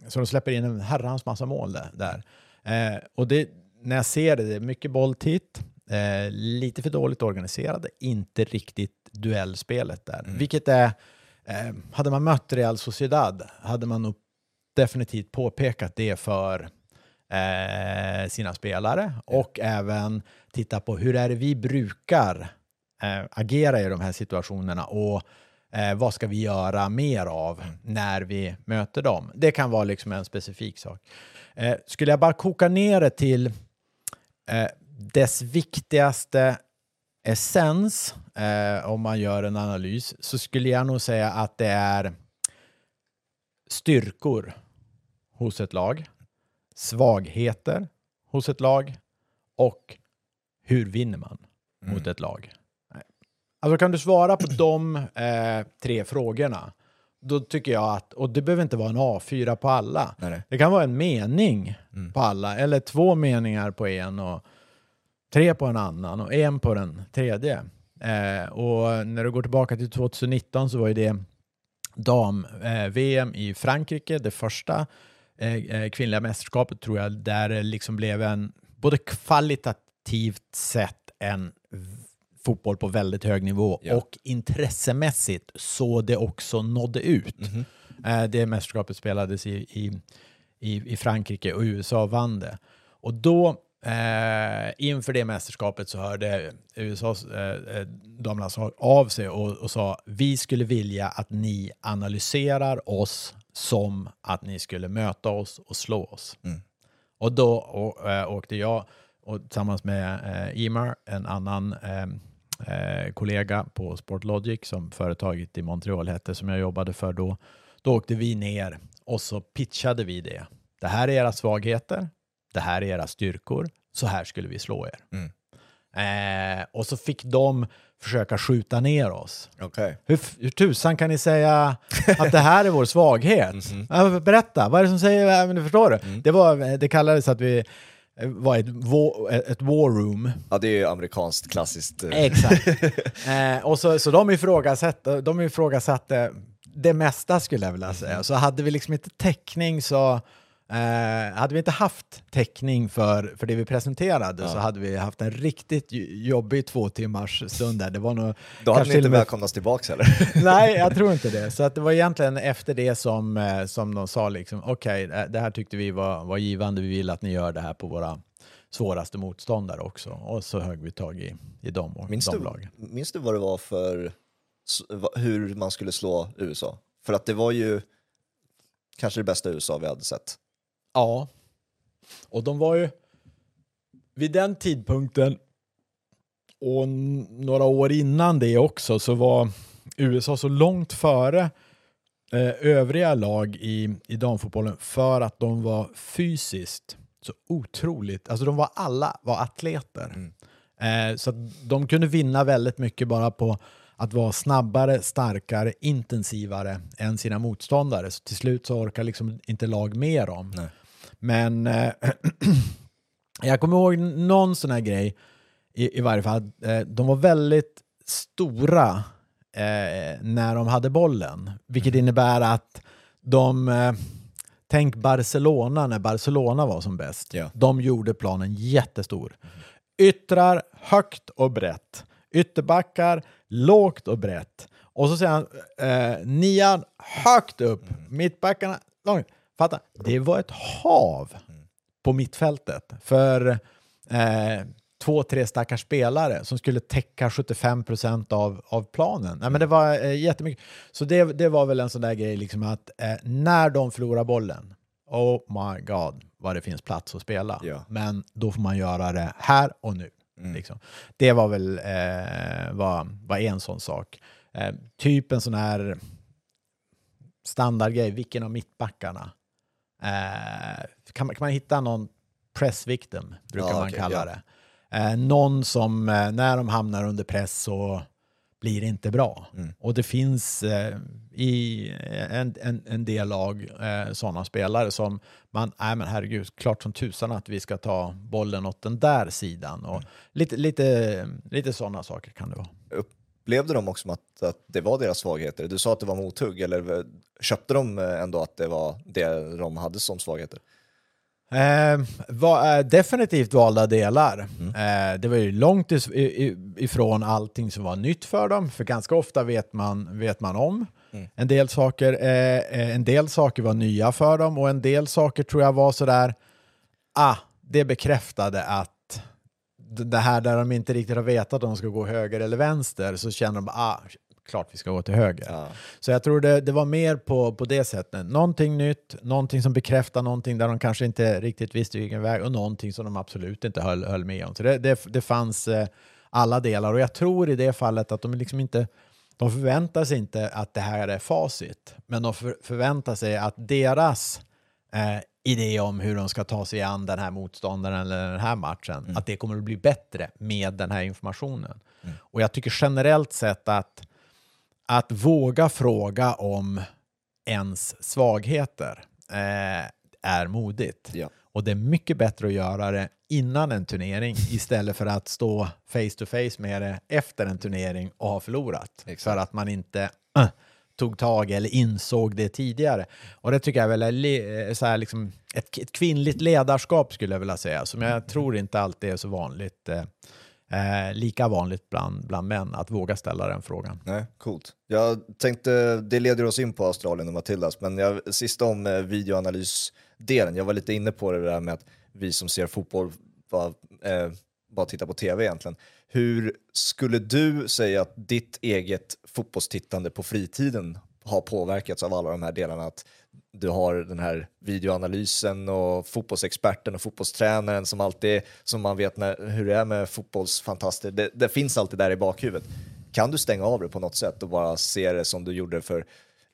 Speaker 1: så de släpper in en herrans massa mål där. där. Eh, och det, när jag ser det, det är mycket bolltitt, eh, lite för dåligt organiserade, inte riktigt duellspelet där. Vilket är... Eh, hade man mött Real Sociedad hade man nog definitivt påpekat det för eh, sina spelare och även titta på hur är det vi brukar eh, agera i de här situationerna och eh, vad ska vi göra mer av när vi möter dem. Det kan vara liksom en specifik sak. Skulle jag bara koka ner det till dess viktigaste essens, eh, om man gör en analys, så skulle jag nog säga att det är styrkor hos ett lag, svagheter hos ett lag och hur vinner man mot ett lag. Alltså kan du svara på de eh, tre frågorna, då tycker jag att, och det behöver inte vara en A4 på alla,
Speaker 2: Nej, nej.
Speaker 1: det kan vara en mening på alla, eller två meningar på en och tre på en annan och en på den tredje. Eh, och när du går tillbaka till 2019 så var ju det dam-VM i Frankrike, det första eh, eh, kvinnliga mästerskapet tror jag, där det liksom blev en, både kvalitativt sett, en fotboll på väldigt hög nivå
Speaker 2: Ja.
Speaker 1: och intressemässigt så det också nådde ut. Eh, det mästerskapet spelades i, i, i, i Frankrike och USA vann det. Och då, eh, inför det mästerskapet så hörde USAs eh, eh, damlandslag av sig och, och sa vi skulle vilja att ni analyserar oss som att ni skulle möta oss och slå oss. Och då å, äh, åkte jag och tillsammans med äh, Imar, en annan eh, eh, kollega på Sportlogic som företaget i Montreal hette som jag jobbade för då. Då åkte vi ner och så pitchade vi det. Det här är era svagheter. Det här är era styrkor. Så här skulle vi slå er. Eh, och så fick de försöka skjuta ner oss.
Speaker 2: Okej.
Speaker 1: Hur, hur tusan kan ni säga att det här är vår svaghet? Ja, berätta, vad är det som säger, men du förstår det? Det, var, det kallades att vi eh, var ett, war, ett war room.
Speaker 2: Ja, det är ju amerikanskt klassiskt. eh,
Speaker 1: Exakt. eh, och så, så de ifrågasatte, de ifrågasatte det mesta skulle jag vilja säga. Så hade vi liksom inte täckning så Eh, hade vi inte haft täckning för, för det vi presenterade så hade vi haft en riktigt jobbig två timmars stund där. Det var nog
Speaker 2: Då hade ni inte
Speaker 1: och med
Speaker 2: välkomnats tillbaka heller.
Speaker 1: Nej, jag tror inte det. Så att det var egentligen efter det som, eh, som de sa liksom, okej, eh, det här tyckte vi var, var givande, vi vill att ni gör det här på våra svåraste motståndare också. Och så högg vi tag i, i dem,
Speaker 2: Minns
Speaker 1: de
Speaker 2: du,
Speaker 1: lagen.
Speaker 2: minns du vad det var för hur man skulle slå USA? För att det var ju kanske det bästa USA vi hade sett.
Speaker 1: Ja, och de var ju vid den tidpunkten och några år innan det också så var USA så långt före eh, övriga lag i, i damfotbollen för att de var fysiskt så otroligt, alltså de var alla var atleter. Eh, så de kunde vinna väldigt mycket bara på att vara snabbare, starkare, intensivare än sina motståndare. Så till slut så orkar liksom inte lag med dem.
Speaker 2: Nej.
Speaker 1: Men eh, jag kommer ihåg någon sån här grej, i, i varje fall, eh, de var väldigt stora eh, när de hade bollen. Vilket innebär att de, eh, tänk Barcelona när Barcelona var som bäst.
Speaker 2: Ja.
Speaker 1: De gjorde planen jättestor. Yttrar högt och brett. Ytterbackar lågt och brett. Och så säger han eh, nian högt upp. Mittbackarna långt. Fatta, det var ett hav på mittfältet för eh, två, tre stackars spelare som skulle täcka 75 procent av, av planen. Nej, men det var eh, jättemycket. Så det, det var väl en sån där grej, liksom att eh, när de förlorar bollen, oh my god, vad det finns plats att spela.
Speaker 2: Ja.
Speaker 1: Men då får man göra det här och nu. Liksom. Det var väl eh, var, var en sån sak. Eh, typ en sån här standardgrej, vilken av mittbackarna? Eh, kan, man, kan man hitta någon press victim, brukar
Speaker 2: Ja,
Speaker 1: man
Speaker 2: okej,
Speaker 1: kalla
Speaker 2: ja.
Speaker 1: det. Eh, någon som, eh, när de hamnar under press så blir inte bra.
Speaker 2: Mm.
Speaker 1: Och det finns eh, i en, en, en del lag eh, sådana spelare som man, nej men herregud, klart som tusan att vi ska ta bollen åt den där sidan. Och
Speaker 2: Mm.
Speaker 1: lite, lite, lite sådana saker kan det vara.
Speaker 2: Upplevde de också att, att det var deras svagheter? Du sa att det var mothugg, eller köpte de eh, ändå att det var det de hade som svagheter?
Speaker 1: Eh, var, eh, definitivt valda delar.
Speaker 2: Mm.
Speaker 1: Eh, det var ju långt ifrån allting som var nytt för dem, för ganska ofta vet man, vet man om.
Speaker 2: Mm.
Speaker 1: En, del saker, eh, eh, en del saker var nya för dem och en del saker tror jag var sådär, ah, det bekräftade att det här där de inte riktigt har vetat om de ska gå höger eller vänster så känner de ah, klart vi ska gå till höger.
Speaker 2: Ja.
Speaker 1: Så jag tror det, det var mer på, på det sättet. Någonting nytt, någonting som bekräftar någonting där de kanske inte riktigt visste vilken väg och någonting som de absolut inte höll, höll med om. Så det, det, det fanns eh, alla delar och jag tror i det fallet att de liksom inte de förväntar sig inte att det här är facit, men de för, förväntar sig att deras eh, idé om hur de ska ta sig an den här motståndaren eller den här matchen, att det kommer att bli bättre med den här informationen. Och jag tycker generellt sett att att våga fråga om ens svagheter eh, är modigt.
Speaker 2: Ja.
Speaker 1: Och det är mycket bättre att göra det innan en turnering istället för att stå face to face med det efter en turnering och ha förlorat.
Speaker 2: Exakt.
Speaker 1: För att man inte äh, tog tag eller insåg det tidigare. Och det tycker jag väl är eh, så här liksom ett, ett kvinnligt ledarskap skulle jag vilja säga, som jag tror inte alltid är så vanligt. Eh, eh, lika vanligt bland, bland män att våga ställa den frågan.
Speaker 2: Nej, coolt. Jag tänkte, det leder oss in på Australien och Matildas, men jag, sist om eh, videoanalysdelen, jag var lite inne på det där med att vi som ser fotboll bara, eh, bara tittar på tv egentligen. Hur skulle du säga att ditt eget fotbollstittande på fritiden har påverkats av alla de här delarna? Att du har den här videoanalysen och fotbollsexperten och fotbollstränaren som alltid, som man vet när, hur det är med fotbollsfantaster, det, det finns alltid där i bakhuvudet. Kan du stänga av det på något sätt och bara se det som du gjorde för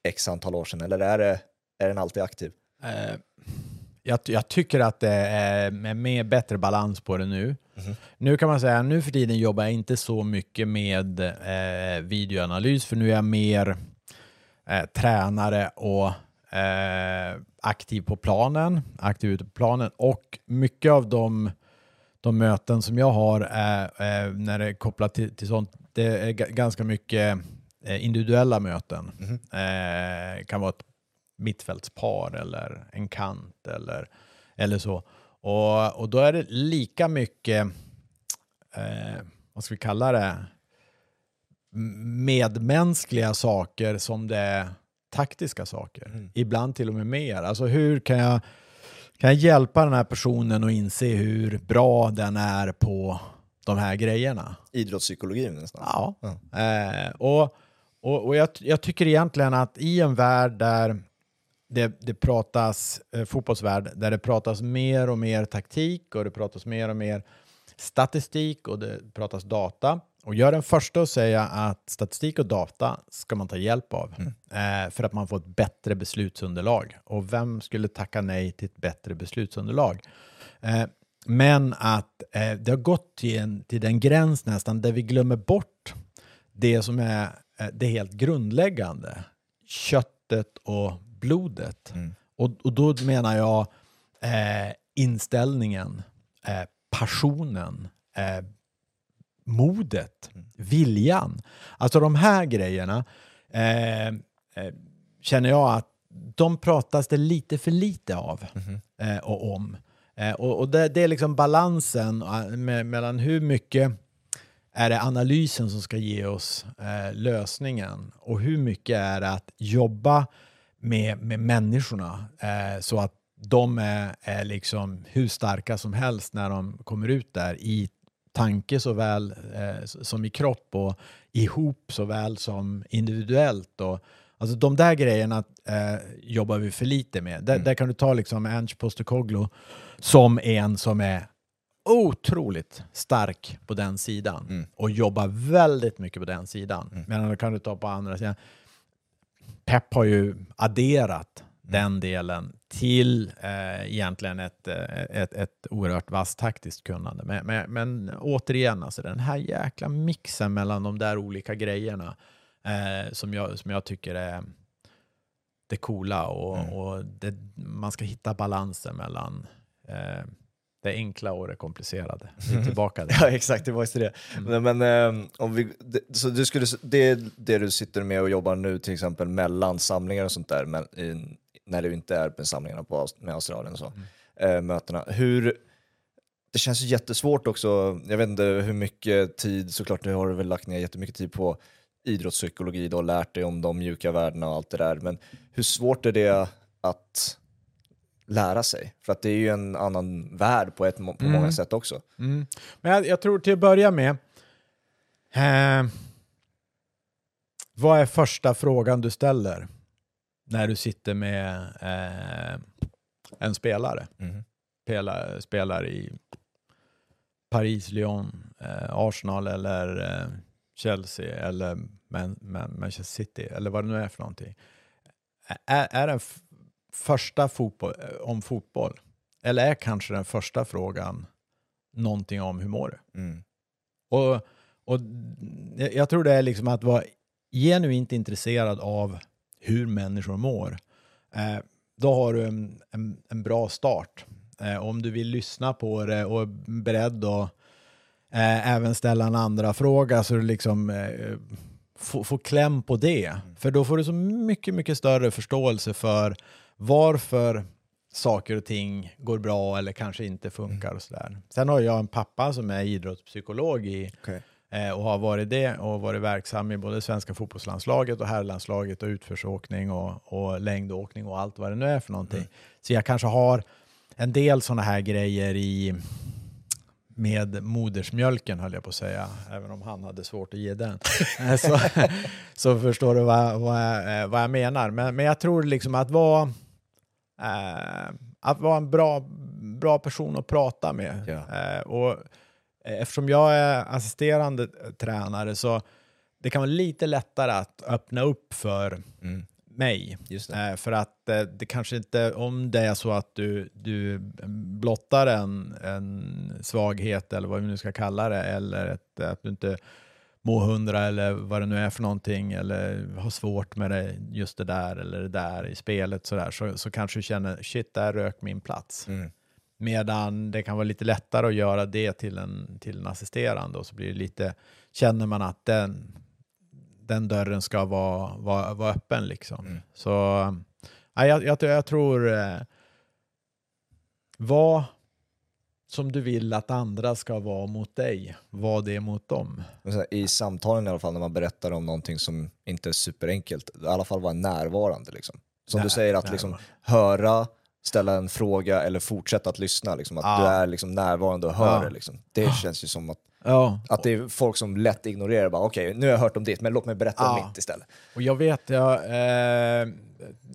Speaker 2: x antal år sedan eller är, det, är den alltid aktiv?
Speaker 1: Eh, jag, jag tycker att det är med, bättre balans på det nu. Nu kan man säga nu för tiden jobbar jag inte så mycket med eh, videoanalys för nu är jag mer eh, tränare och eh, aktiv på planen, aktiv ute på planen och mycket av de, de möten som jag har eh, när det är kopplat till, till sånt, det är ga- ganska mycket eh, individuella möten. Eh, kan vara ett mittfältspar eller en kant eller, eller så. Och, och då är det lika mycket, eh, vad ska vi kalla det, medmänskliga saker som det är taktiska saker. Ibland till och med mer. Alltså hur kan jag, kan jag hjälpa den här personen att inse hur bra den är på de här grejerna?
Speaker 2: Idrottspsykologi nästan.
Speaker 1: Ja. Eh, och och, och jag, jag tycker egentligen att i en värld där det, det pratas, eh, fotbollsvärld, där det pratas mer och mer taktik och det pratas mer och mer statistik och det pratas data. Och jag är den första att säga att statistik och data ska man ta hjälp av eh, för att man får ett bättre beslutsunderlag. Och vem skulle tacka nej till ett bättre beslutsunderlag? Eh, men att eh, det har gått till, en, till den gräns nästan där vi glömmer bort det som är det helt grundläggande. Köttet och blodet. Och, och då menar jag eh, inställningen, eh, passionen, eh, modet, viljan. Alltså de här grejerna eh, eh, känner jag att de pratas det lite för lite av eh, och om. Eh, och och det, det är liksom balansen eh, med, mellan hur mycket är det analysen som ska ge oss eh, lösningen och hur mycket är det att jobba med, med människorna så att de är, är liksom hur starka som helst när de kommer ut där i tanke såväl eh, som i kropp och ihop såväl som individuellt. Och, alltså de där grejerna eh, jobbar vi för lite med. Där, där kan du ta liksom Ange Postecoglou som en som är otroligt stark på den sidan och jobbar väldigt mycket på den sidan. Men då kan du ta på andra sidan. Pep har ju adderat den delen till eh, egentligen ett, eh, ett, ett oerhört vasst taktiskt kunnande. Men, men, men återigen, alltså den här jäkla mixen mellan de där olika grejerna eh, som, jag, som jag tycker är det coola och, och det, man ska hitta balansen mellan eh, det enkla och det komplicerade. Vi är tillbaka där.
Speaker 2: Ja exakt, det var just det. Men, men eh, om vi, det, så du skulle, det är det du sitter med och jobbar nu till exempel mellan samlingar och sånt där, men, i, när du inte är med samlingarna på, med Australien och så, eh, mötena. Hur, det känns ju jättesvårt också, jag vet inte hur mycket tid, såklart du har väl lagt ner jättemycket tid på idrottspsykologi då, lärt dig om de mjuka värdena och allt det där, men hur svårt är det att lära sig. För att det är ju en annan värld på, ett, på
Speaker 1: Mm.
Speaker 2: många sätt också.
Speaker 1: Men jag, jag tror till att börja med, eh, vad är första frågan du ställer när du sitter med eh, en spelare?
Speaker 2: Mhm.
Speaker 1: Spelar, spelar i Paris, Lyon, eh, Arsenal eller eh, Chelsea eller Man, Man, Manchester City eller vad det nu är för någonting. Är, är den första fotboll, eh, om fotboll eller är kanske den första frågan någonting om hur mår du?
Speaker 2: Mm.
Speaker 1: Och, och jag jag tror det är liksom att vara genuint intresserad av hur människor mår. Eh, då har du en, en, en bra start. Eh, om du vill lyssna på det och är beredd att eh, även ställa en andra fråga så du liksom får få kläm på det. För då får du så mycket, mycket större förståelse för varför saker och ting går bra eller kanske inte funkar och sådär. Sen har jag en pappa som är idrottspsykolog i,
Speaker 2: Okej.
Speaker 1: Eh, och har varit det och varit verksam i både svenska fotbollslandslaget och herrlandslaget och utförsåkning och, och längdåkning och allt vad det nu är för någonting. Så jag kanske har en del sådana här grejer i med modersmjölken höll jag på att säga, även om han hade svårt att ge den. Eh, så, så förstår du vad, vad, jag, eh, vad jag menar. Men, men jag tror liksom att vara, eh, att vara en bra, bra person att prata med.
Speaker 2: Ja.
Speaker 1: Eh, och eftersom jag är assisterande tränare så det kan vara lite lättare att öppna upp för
Speaker 2: Mm.
Speaker 1: mig. Eh, för att eh, det kanske inte, om det är så att du, du blottar en, en svaghet eller vad vi nu ska kalla det, eller ett, att du inte mår hundra eller vad det nu är för någonting, eller har svårt med det, just det där eller det där i spelet sådär, så, så kanske du känner shit, där rök min plats.
Speaker 2: Mm.
Speaker 1: Medan det kan vara lite lättare att göra det till en, till en assisterande och så blir det lite, känner man att den, den dörren ska vara, vara, vara öppen liksom.
Speaker 2: Mm.
Speaker 1: Så ja, jag, jag, jag tror, eh, var som du vill att andra ska vara mot dig, var det mot dem.
Speaker 2: I samtalen i alla fall när man berättar om någonting som inte är superenkelt, i alla fall vara närvarande. Liksom. Som
Speaker 1: Nej,
Speaker 2: du säger, att liksom, höra, ställa en fråga eller fortsätta att lyssna. Liksom, att
Speaker 1: Ja.
Speaker 2: du är liksom, närvarande och hör
Speaker 1: Ja.
Speaker 2: det. Liksom. Det känns ju som att,
Speaker 1: Ja,
Speaker 2: att det är folk som lätt ignorerar, bara okej nu har jag hört om ditt, men låt mig berätta om mitt istället.
Speaker 1: och jag vet, jag, eh,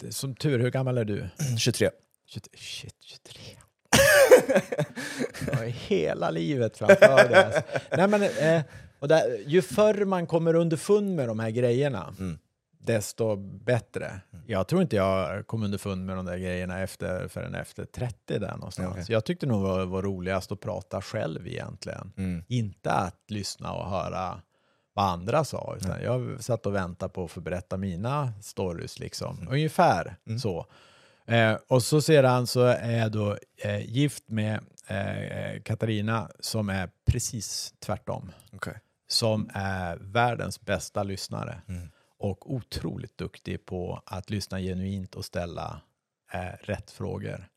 Speaker 1: som tur, hur gammal är du?
Speaker 2: 23.
Speaker 1: 23, shit, 23. Jag har hela livet framför dig. Alltså. Nej, men, eh, och där, ju förr man kommer underfund med de här grejerna,
Speaker 2: Mm.
Speaker 1: Desto bättre. Jag tror inte jag kom underfund med de där grejerna efter, förrän efter 30 där någonstans.
Speaker 2: Okej.
Speaker 1: Jag tyckte nog var, var roligast att prata själv egentligen.
Speaker 2: Mm.
Speaker 1: Inte att lyssna och höra vad andra sa, utan jag satt och väntade på att få berätta mina stories liksom. Ungefär så. Eh, och så sedan så är jag då eh, gift med eh, Katarina som är precis tvärtom.
Speaker 2: Okej.
Speaker 1: Som är världens bästa lyssnare
Speaker 2: Mm.
Speaker 1: Och otroligt duktig på att lyssna genuint och ställa eh, rätt frågor.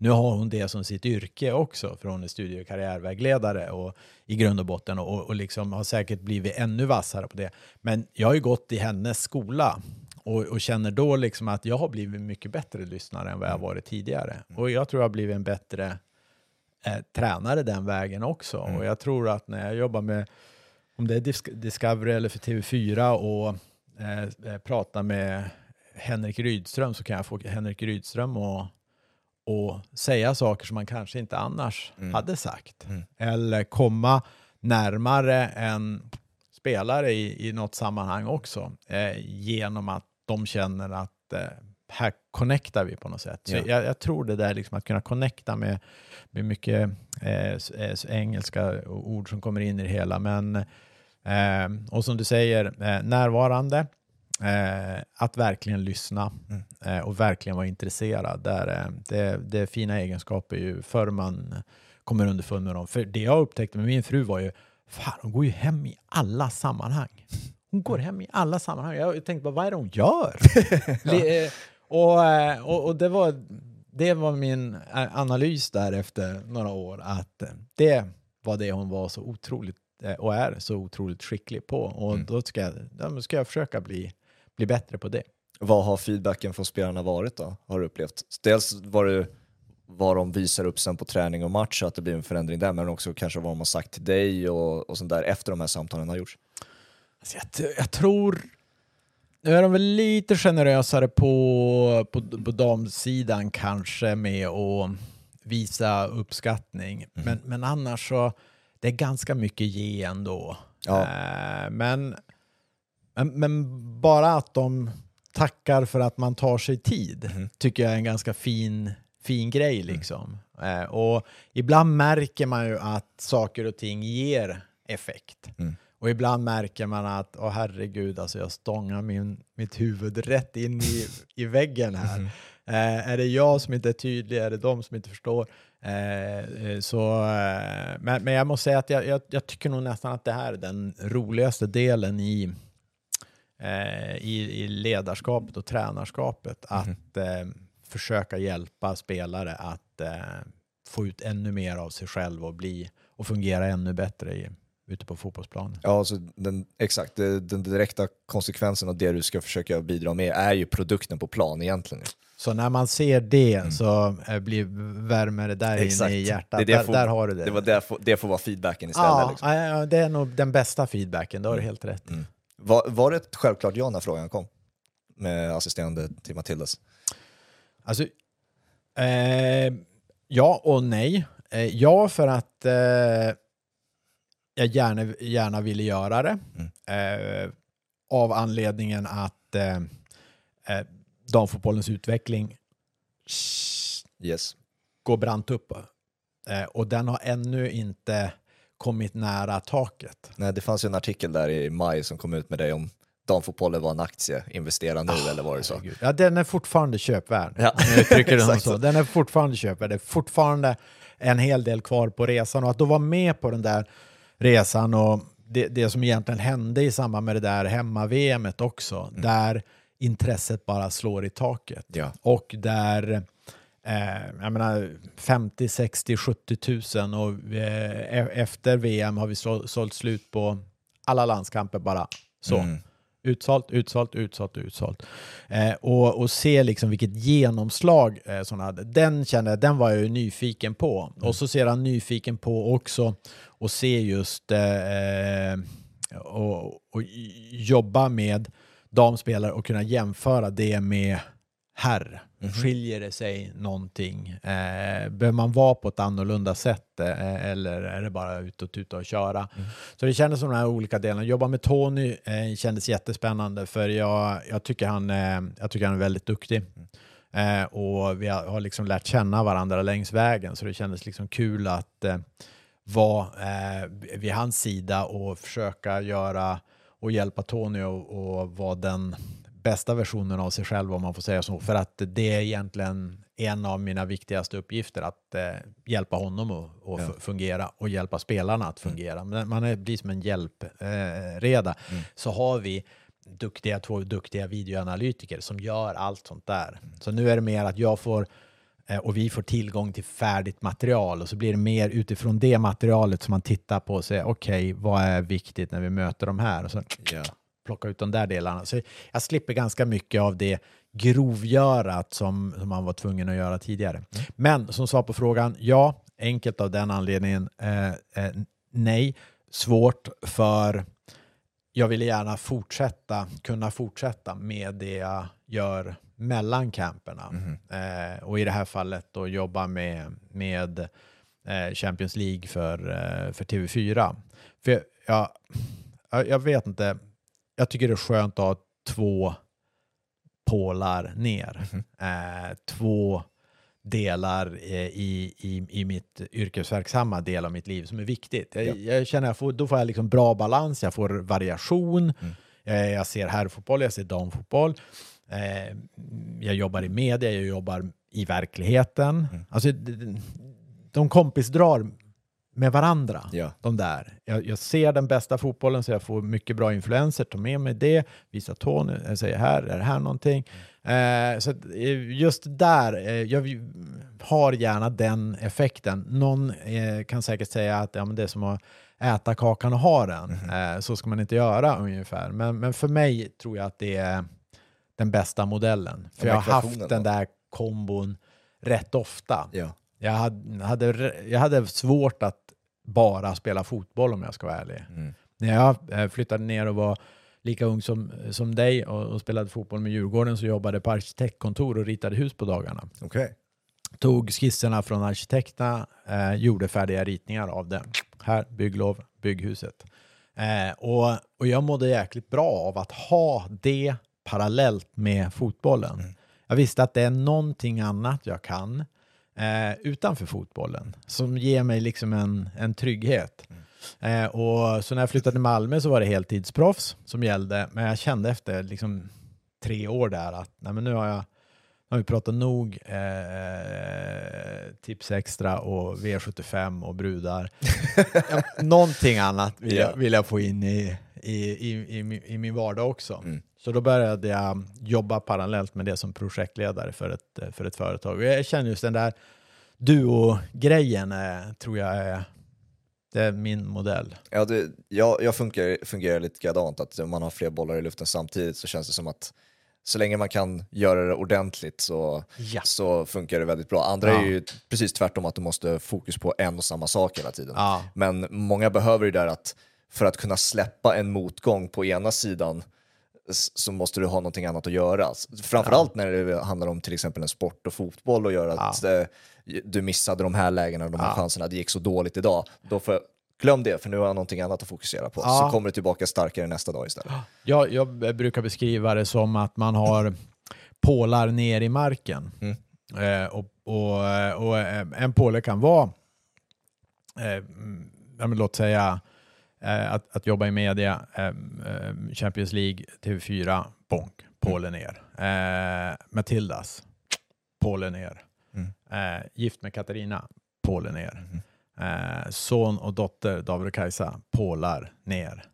Speaker 1: Nu har hon det som sitt yrke också, för hon är studie och karriärvägledare och i grund och botten och, och liksom har säkert blivit ännu vassare på det. Men jag har ju gått i hennes skola och, och känner då liksom att jag har blivit mycket bättre lyssnare än vad jag varit tidigare. Och jag tror jag har blivit en bättre eh, tränare den vägen också. Och jag tror att när jag jobbar med, om det är Dis- Discovery eller för TV4 och eh, eh, pratar med Henrik Rydström så kan jag få Henrik Rydström att och säga saker som man kanske inte annars hade sagt.
Speaker 2: Mm.
Speaker 1: Eller komma närmare en spelare i, i något sammanhang också. Eh, genom att de känner att eh, här connectar vi på något sätt. Så
Speaker 2: Ja.
Speaker 1: jag, jag tror det där liksom att kunna connecta med, med mycket eh, eh, engelska ord som kommer in i det hela. Men, och som du säger, eh, närvarande. Eh, att verkligen lyssna
Speaker 2: Mm.
Speaker 1: eh, och verkligen vara intresserad. Där, det, det är fina egenskaper ju förr man kommer underfund med dem. För det jag upptäckte med min fru var ju, fan hon går ju hem i alla sammanhang. Hon går hem i alla sammanhang. Jag tänkte bara, vad är det hon gör? Eh, och, och, och det var, det var min analys där efter några år, att det var det hon var så otroligt och är så otroligt skicklig på. Och
Speaker 2: Mm.
Speaker 1: då ska jag, ja, ska jag försöka bli, bli bättre på det.
Speaker 2: Vad har feedbacken från spelarna varit då, har du upplevt? Dels var du vad de visar upp sen på träning och match, att det blir en förändring där, men också kanske vad de har sagt till dig och, och sånt där efter de här samtalen har gjorts?
Speaker 1: Alltså jag, jag, tror... Nu är de väl lite generösare på, på, på damsidan kanske med att visa uppskattning. Mm. Men, men annars så, det är ganska mycket ge ändå. Ja. Eh, men, men, men, bara att de tackar för att man tar sig tid mm. tycker jag är en ganska fin, fin grej. Mm. Liksom. Mm. Eh, och ibland märker man ju att saker och ting ger effekt. Mm. Och ibland märker man att, åh herregud, alltså jag stångar min, mitt huvud rätt in i, i väggen här. Mm. Eh, är det jag som inte är tydlig? Är det de som inte förstår? Eh, eh så, eh, men, men jag måste säga att jag, jag, jag, tycker nog nästan att det här är den roligaste delen i, eh, i, i, ledarskapet och tränarskapet. Mm. Att eh, försöka hjälpa spelare att få ut ännu mer av sig själv och, bli, och fungera ännu bättre i, ute på fotbollsplanen.
Speaker 2: Ja, alltså den, exakt. Den direkta konsekvensen av det du ska försöka bidra med är ju produkten på plan egentligen.
Speaker 1: Så när man ser det mm. så eh, blir värmer det där Exakt. inne i hjärtat. Det
Speaker 2: det
Speaker 1: där, får, där, har du det.
Speaker 2: Det, var det, får, det får vara feedbacken istället.
Speaker 1: Ja, liksom. ja, det är nog den bästa feedbacken, det har du helt rätt mm.
Speaker 2: var, var det ett självklart ja när frågan kom? Med assisterande till Matildas?
Speaker 1: Alltså, eh, ja och nej. Eh, ja, för att eh, jag gärna, gärna ville göra det. Mm. Eh, av anledningen att eh, damfotbollens utveckling
Speaker 2: yes.
Speaker 1: går brant upp. Eh, och den har ännu inte kommit nära taket.
Speaker 2: Nej, det fanns ju en artikel där i maj som kom ut med det om damfotbollen var en aktie, investera nu oh, eller vad det så?
Speaker 1: Ja, den är fortfarande köpvärd. Ja. det så. Den är fortfarande köpvärd. Det är fortfarande en hel del kvar på resan och att då vara med på den där resan och det, det som egentligen hände i samband med det där hemma-VMet också, mm. där intresset bara slår i taket.
Speaker 2: Ja.
Speaker 1: Och där eh, jag menar 50, 60, 70 tusen och eh, e-, efter VM har vi så, sålt slut på alla landskamper bara så. Mm. Utsålt, utsålt, utsålt, utsålt. Eh, och, och se liksom vilket genomslag eh, som hade. Den, kände, den var jag ju nyfiken på. Mm. Och så ser han nyfiken på också och se just eh, eh och, och jobba med damspelare och kunna jämföra det med herr. Mm. Skiljer det sig någonting? Eh, behöver man vara på ett annorlunda sätt eh, eller är det bara ut och tuta och köra? Mm. Så det kändes som de här olika delarna. Jobba med Tony eh, kändes jättespännande för jag, jag, tycker, han, eh, jag tycker han är väldigt duktig. Mm. Eh, och vi har, har, liksom lärt känna varandra längs vägen så det kändes liksom kul att eh, vara eh, vid hans sida och försöka göra och hjälpa Tony och, vara den bästa versionen av sig själv om man får säga så. För att det är egentligen en av mina viktigaste uppgifter att eh, hjälpa honom att, att ja. fungera och hjälpa spelarna att mm. fungera. Mm. Man är, blir som en hjälpreda. Eh, mm. Så har vi duktiga, två duktiga videoanalytiker som gör allt sånt där. Mm. Så nu är det mer att jag får och vi får tillgång till färdigt material och så blir det mer utifrån det materialet som man tittar på och säger okej, okay, vad är viktigt när vi möter de här? Och så yeah. plocka ut de där delarna. Så jag slipper ganska mycket av det grovgörat som, som man var tvungen att göra tidigare. Mm. Men som svar på frågan, ja, enkelt av den anledningen, eh, eh, nej, svårt för jag ville gärna fortsätta, kunna fortsätta med det jag gör mellan camperna. Mm. Eh, och i det här fallet då jobba med, med eh, Champions League för, eh, för TV4. För jag, jag vet inte, jag tycker det är skönt att ha två pålar ner. Mm. två delar i, i, i mitt yrkesverksamma del av mitt liv som är viktigt. Jag, ja. jag känner att då får jag liksom bra balans, jag får variation. Mm. Jag, jag ser herrfotboll, jag ser damfotboll. Eh, jag jobbar i media, jag jobbar i verkligheten. Mm. Alltså, de kompisdrar med varandra, ja. de där. Jag, jag, ser den bästa fotbollen så jag får mycket bra influenser, tar med mig det, visar Tony, jag säger här, är det här någonting? Mm. Eh, så eh, just där, eh, jag har gärna den effekten. Någon eh, kan säkert säga att ja, men det är som att äta kakan och ha den. Mm. så ska man inte göra ungefär. Men, men för mig tror jag att det är den bästa modellen. För jag har haft den där kombon rätt ofta.
Speaker 2: Ja.
Speaker 1: Jag hade, hade, jag hade svårt att bara spela fotboll om jag ska vara ärlig.
Speaker 2: Mm.
Speaker 1: När jag eh, flyttade ner och var lika ung som, som dig och, och spelade fotboll med Djurgården så jobbade jag på arkitektkontor och ritade hus på dagarna.
Speaker 2: Okej.
Speaker 1: Tog skisserna från arkitekterna, eh, gjorde färdiga ritningar av det. Här, bygglov, bygghuset. Eh, och, och jag mådde jäkligt bra av att ha det parallellt med fotbollen.
Speaker 2: Mm.
Speaker 1: Jag visste att det är någonting annat jag kan eh, utanför fotbollen som ger mig liksom en, en trygghet. Eh, och så när jag flyttade till Malmö så var det heltidsproffs som gällde, men jag kände efter liksom tre år där att nej, men nu har jag nu har vi pratat nog eh, tips extra och V75 och brudar. Ja, Någonting annat vill,
Speaker 2: Ja.
Speaker 1: jag, vill jag få in i, i, i, i, min- i min vardag också.
Speaker 2: Mm.
Speaker 1: Så då började jag jobba parallellt med det som projektledare för ett, för ett företag. Och jag känner just den där duo-grejen eh, tror jag är, det är min modell.
Speaker 2: Ja, det, jag, jag funkar, fungerar lite likadant, att om man har fler bollar i luften samtidigt så känns det som att så länge man kan göra det ordentligt så,
Speaker 1: Ja.
Speaker 2: så funkar det väldigt bra. Andra
Speaker 1: Ja.
Speaker 2: är ju precis tvärtom, att du måste fokus på en och samma sak hela tiden.
Speaker 1: Ja.
Speaker 2: Men många behöver ju där att för att kunna släppa en motgång på ena sidan så måste du ha någonting annat att göra. Framförallt när det handlar om till exempel en sport och fotboll och gör att eh, du missade de här lägena, de här chanserna, det gick så dåligt idag. Då får glöm det, för nu har jag någonting annat att fokusera på.
Speaker 1: Ja.
Speaker 2: Så kommer du tillbaka starkare nästa dag istället.
Speaker 1: Jag, jag brukar beskriva det som att man har pålar ner i marken.
Speaker 2: Mm.
Speaker 1: Eh, och, och, och eh, en påle kan vara, eh, mm, ja, låt säga, eh, att, att jobba i media, eh, eh, Champions League, TV4, bonk, påle ner. Eh, Matildas, påle ner.
Speaker 2: Mm.
Speaker 1: Eh, gift med Katarina, påle ner. Eh, son och dotter, David och Kajsa, pålar ner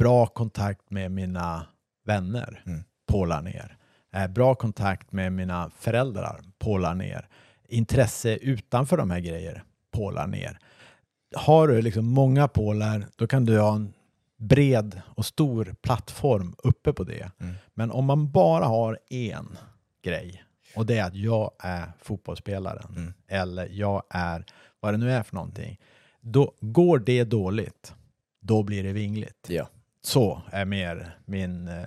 Speaker 1: bra kontakt med mina vänner,
Speaker 2: Mm.
Speaker 1: pålar ner. Eh, bra kontakt med mina föräldrar, pålar ner. Intresse utanför de här grejer, pålar ner. Har du liksom många pålar, då kan du ha en bred och stor plattform uppe på det.
Speaker 2: Mm.
Speaker 1: Men om man bara har en grej, och det är att jag är fotbollsspelaren,
Speaker 2: Mm.
Speaker 1: eller jag är vad det nu är för någonting, då går det dåligt, då blir det vingligt.
Speaker 2: Ja,
Speaker 1: Så är mer min eh,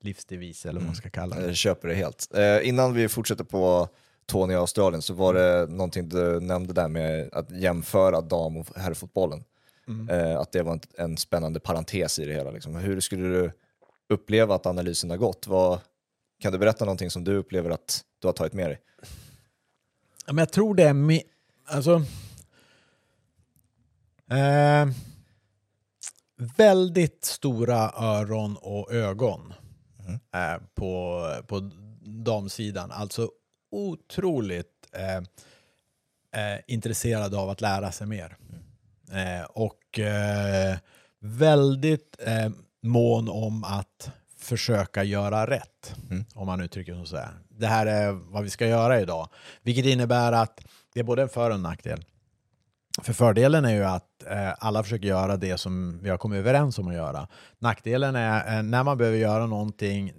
Speaker 1: livsdevis, eller vad man ska kalla det.
Speaker 2: jag köper det helt. Eh, innan vi fortsätter på Tony i Australien så var det någonting du nämnde där med att jämföra dam och herrfotbollen.
Speaker 1: Mm.
Speaker 2: Eh, att det var en, en spännande parentes i det hela. Liksom. Hur skulle du uppleva att analysen har gått? Vad, kan du berätta någonting som du upplever att du har tagit med dig?
Speaker 1: Ja, men jag tror det är mi- alltså, eh, väldigt stora öron och ögon eh, på, på damsidan. Alltså otroligt eh, eh, intresserad av att lära sig mer. Eh, och eh, väldigt eh, mån om att försöka göra rätt,
Speaker 2: Mm.
Speaker 1: om man uttrycker det så här. Det här är vad vi ska göra idag, vilket innebär att det är både en för och en nackdel. För fördelen är ju att eh, alla försöker göra det som vi har kommit överens om att göra. Nackdelen är eh, när man behöver göra någonting,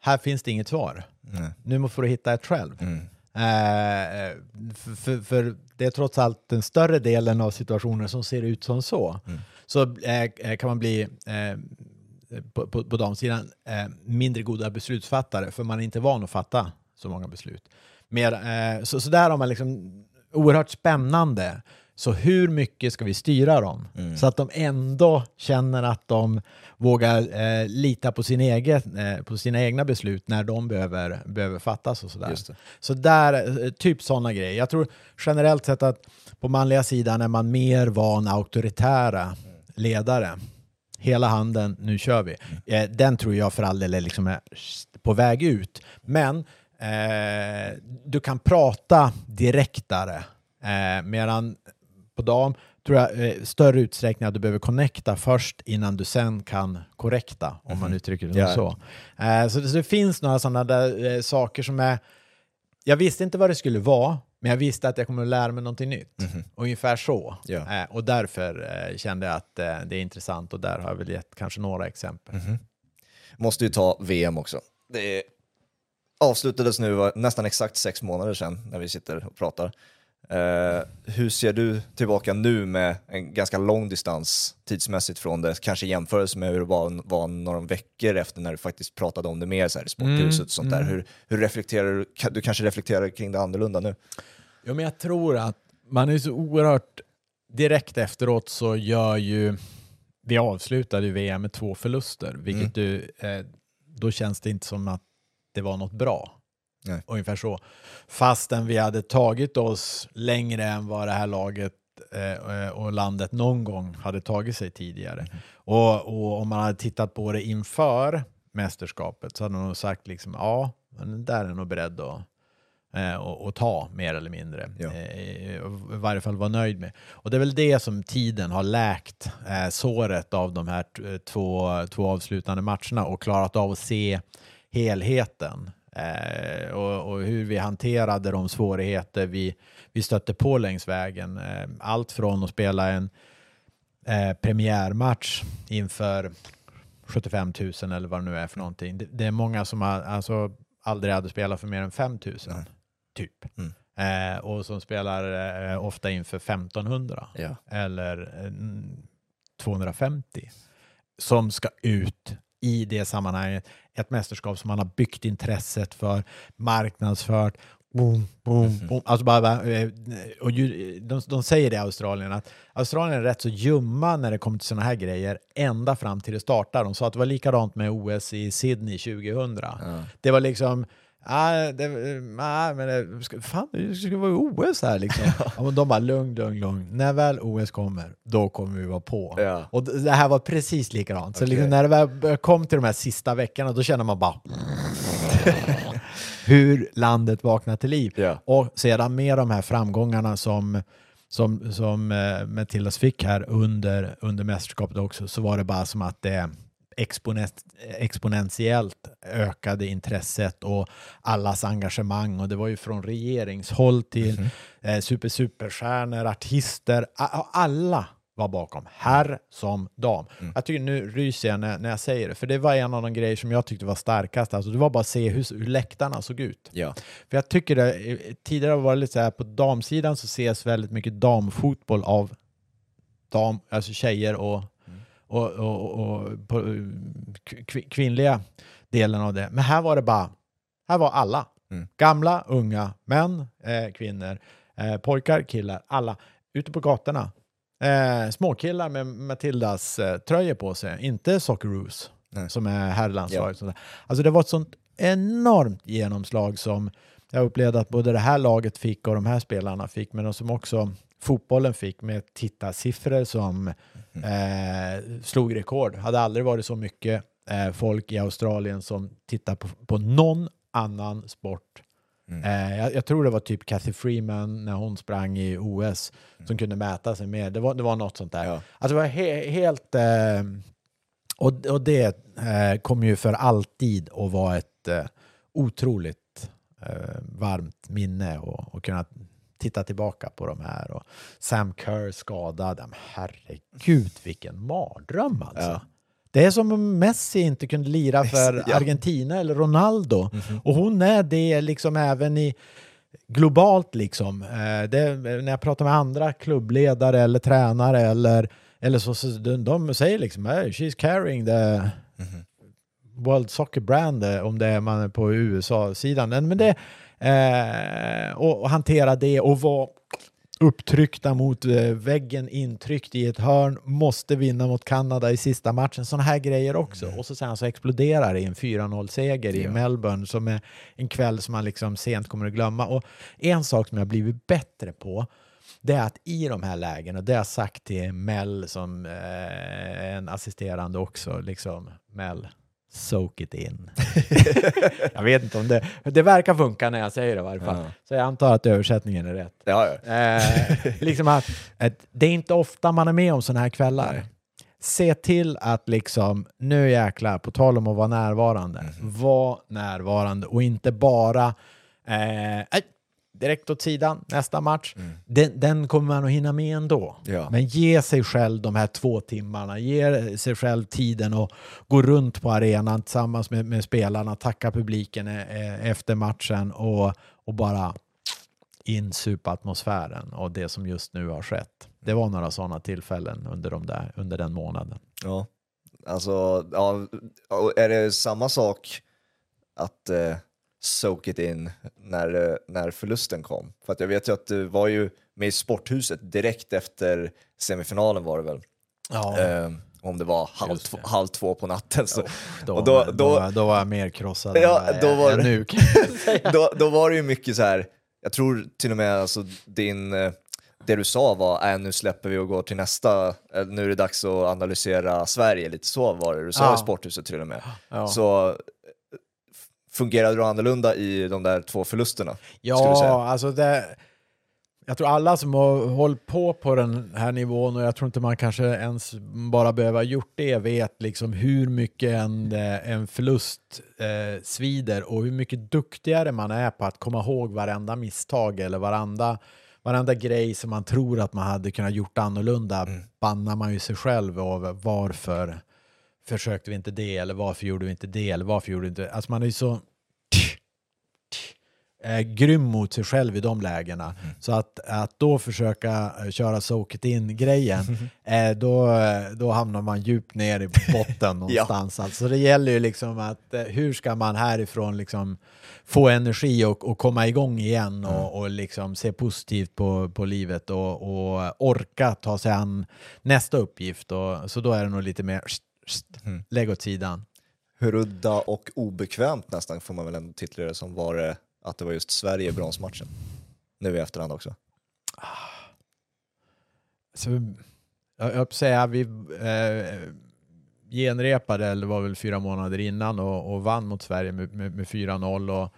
Speaker 1: här finns det inget svar.
Speaker 2: Nej.
Speaker 1: Nu får du hitta ett själv.
Speaker 2: Mm.
Speaker 1: Eh, för, för, för det är trots allt den större delen av situationer som ser ut som så.
Speaker 2: Mm.
Speaker 1: Så eh, kan man bli eh, på, på, på damsidan eh, mindre goda beslutsfattare för man är inte van att fatta så många beslut. Mer, eh, så, så där har man liksom oerhört spännande. Så hur mycket ska vi styra dem?
Speaker 2: Mm.
Speaker 1: Så att de ändå känner att de vågar eh, lita på, sin egen, eh, på sina egna beslut när de behöver, behöver fattas och sådär. Så där, eh, typ sådana grejer. Jag tror generellt sett att på manliga sidan är man mer van auktoritära ledare. Hela handen, nu kör vi. Eh, den tror jag för all del är liksom är på väg ut. Men eh, du kan prata direktare. Eh, medan på dam tror jag eh, större utsträckning att du behöver connecta först innan du sen kan korrekta, om man uttrycker det
Speaker 2: Ja.
Speaker 1: så. Eh, så. Så det finns några sådana där eh, saker som är... Jag visste inte vad det skulle vara, men jag visste att jag kommer att lära mig någonting nytt. Ungefär så. Eh, och därför eh, kände jag att det är intressant och där har jag väl gett kanske några exempel.
Speaker 2: Måste ju ta VM också. Det avslutades nu nästan exakt sex månader sedan när vi sitter och pratar. Eh, hur ser du tillbaka nu med en ganska lång distans tidsmässigt från det, kanske i jämförelse med hur det var, var några veckor efter när du faktiskt pratade om det mer så här, i sporthuset och sånt där. Hur, hur reflekterar du, du kanske reflekterar kring det annorlunda nu?
Speaker 1: Ja, men jag tror att man är så oerhört... Direkt efteråt så gör ju... Vi avslutade ju VM med två förluster, vilket du, eh, då känns det inte som att det var något bra.
Speaker 2: Nej.
Speaker 1: Ungefär så. Fastän vi hade tagit oss längre än vad det här laget eh, och landet någon gång hade tagit sig tidigare. Och, och om man hade tittat på det inför mästerskapet så hade man nog sagt liksom ja, men där är nog beredd att eh, och, och ta mer eller mindre.
Speaker 2: Ja.
Speaker 1: Eh, I varje fall vara nöjd med. Och det är väl det som tiden har läkt eh, såret av de här två, två avslutande matcherna och klarat av att se helheten. Eh, och, och hur vi hanterade de svårigheter vi, vi stötte på längs vägen. Eh, allt från att spela en eh, premiärmatch inför 75 000 eller vad det nu är för någonting. Det, det är många som har, alltså, aldrig hade spelat för mer än 5 000
Speaker 2: Nej.
Speaker 1: typ.
Speaker 2: Mm.
Speaker 1: Eh, och som spelar eh, ofta inför 1500
Speaker 2: Ja.
Speaker 1: eller eh, 250 som ska ut i det sammanhanget. Ett mästerskap som man har byggt intresset för, marknadsfört, boom, boom, boom. Alltså bara, eh, och ju, de, de säger det i Australien, att Australien är rätt så ljumma när det kommer till sådana här grejer ända fram till det startar. De sa att det var likadant med OS i Sydney 2000.
Speaker 2: Ja.
Speaker 1: Det var liksom, ah, det, ah, men det, ska, fan, det ska vara OS här liksom. ja, men de bara, lugn, lugn, lugn. När väl OS kommer, då kommer vi vara på.
Speaker 2: Ja.
Speaker 1: Och det här var precis likadant. Så
Speaker 2: Okej.
Speaker 1: liksom när det väl kom till de här sista veckorna, då känner man bara hur landet vaknar till liv.
Speaker 2: Ja.
Speaker 1: Och sedan med de här framgångarna som, som, som eh, Matildas fick här under, under mästerskapet också, så var det bara som att det exponent, exponentiellt ökade intresset och allas engagemang. Och det var ju från regeringshåll till eh, super, superstjärnor, artister, alla var bakom, herr som dam. Jag tycker nu ryser jag när, när jag säger det, för det var en av de grejer som jag tyckte var starkast. Alltså, det var bara att se hur, hur läktarna såg ut.
Speaker 2: Ja.
Speaker 1: För jag tycker det, eh, tidigare var det lite så här, på damsidan så ses väldigt mycket damfotboll av dam, alltså tjejer och, och, och, och på eh, kv- kvinnliga delen av det. Men här var det bara, här var alla.
Speaker 2: Mm.
Speaker 1: Gamla, unga, män, eh, kvinnor, eh, pojkar, killar, alla. Ute på gatorna. Eh, småkillar med Matildas eh, tröjor på sig, inte Socceroos som är herrlandslaget. sådär. Alltså det var ett sånt enormt genomslag som jag upplevde att både det här laget fick och de här spelarna fick, men som också fotbollen fick med tittarsiffror som eh, slog rekord. hade aldrig varit så mycket eh, folk i Australien som tittar på, på någon annan sport. Eh, jag, jag tror det var typ Kathy Freeman när hon sprang i OS som kunde mäta sig med. Det var, det var något sånt där.
Speaker 2: Ja.
Speaker 1: Alltså det var he, helt... Eh, och, och det eh, kommer ju för alltid att vara ett eh, otroligt varmt minne och, och kunna titta tillbaka på de här. Och Sam Kerr skadad. Men herregud, vilken mardröm alltså.
Speaker 2: Ja.
Speaker 1: Det är som om Messi inte kunde lira för
Speaker 2: Ja.
Speaker 1: Argentina eller Ronaldo. Och hon är det liksom även i globalt liksom. Eh, det, när jag pratar med andra klubbledare eller tränare eller, eller så, så de, de säger liksom hey, she's carrying the World Soccer Brand eh, om det är man är på USA-sidan. Men det, eh, och, och hantera det och vara upptryckta mot eh, väggen, intryckt i ett hörn, måste vinna mot Kanada i sista matchen. Sådana här grejer också. Och så sen så exploderar det i en 4-0-seger i
Speaker 2: Ja.
Speaker 1: Melbourne som är en kväll som man liksom sent kommer att glömma. Och en sak som jag blivit bättre på det är att i de här lägena, och det har jag sagt till Mel som eh, en assisterande också, liksom Mel, soak it in. jag vet inte om det, det verkar funka när jag säger det i varje fall.
Speaker 2: Ja.
Speaker 1: Så jag antar att översättningen är rätt.
Speaker 2: Ja, ja.
Speaker 1: Eh, liksom att, att det är inte ofta man är med om sådana här kvällar.
Speaker 2: Nej.
Speaker 1: Se till att liksom, nu jäklar, på tal om att vara närvarande,
Speaker 2: Mhm.
Speaker 1: var närvarande och inte bara eh, "Aj, direkt åt sidan, nästa match. Den, den kommer man att hinna med ändå.
Speaker 2: Ja.
Speaker 1: Men ge sig själv de här två timmarna, ge sig själv tiden och gå runt på arenan tillsammans med, med spelarna, tacka publiken eh, efter matchen och, och bara insupa atmosfären och det som just nu har skett. Det var några sådana tillfällen under, de där, under den månaden.
Speaker 2: Ja, alltså, ja, är det samma sak att eh, soak it in när, eh, när förlusten kom? För att jag vet ju att du var ju med i sporthuset direkt efter semifinalen var det väl?
Speaker 1: Ja.
Speaker 2: Eh, om det var halv,
Speaker 1: det.
Speaker 2: halv två på natten. Så,
Speaker 1: Då,
Speaker 2: och då,
Speaker 1: då,
Speaker 2: då,
Speaker 1: då, var jag mer krossad
Speaker 2: Ja,
Speaker 1: än
Speaker 2: då var
Speaker 1: nu. kan jag säga.
Speaker 2: då, då var det ju mycket så här, jag tror till och med alltså din, eh, det du sa var, äh, nu släpper vi och går till nästa, eh, nu är det dags att analysera Sverige, lite så var det du sa
Speaker 1: Ja.
Speaker 2: i sporthuset till och med.
Speaker 1: Ja.
Speaker 2: Så fungerade du annorlunda i de där två förlusterna?
Speaker 1: Ja, alltså det... Jag tror alla som har hållit på på den här nivån och jag tror inte man kanske ens bara behöver ha gjort det vet liksom hur mycket en, eh, en förlust eh, svider och hur mycket duktigare man är på att komma ihåg varenda misstag eller varenda, varenda grej som man tror att man hade kunnat gjort annorlunda bannar man ju sig själv över varför försökte vi inte det eller varför gjorde vi inte det eller varför gjorde vi inte Alltså man är ju så eh, grym mot sig själv i de lägena. Så att, att då försöka eh, köra soak it in-grejen, eh, då, då hamnar man djupt ner i botten någonstans. Alltså det gäller ju liksom att eh, hur ska man härifrån liksom få energi och, och komma igång igen och, och liksom se positivt på, på livet och, och orka ta sig an nästa uppgift. Och, så då är det nog lite mer lägg åt sidan.
Speaker 2: Hur udda och obekvämt nästan får man väl ändå titla det som var det att det var just Sverige i bronsmatchen? Nu i efterhand också.
Speaker 1: Så, jag höll säga, vi eh, genrepade, eller var väl fyra månader innan, och, och vann mot Sverige med, med, med 4-0. Och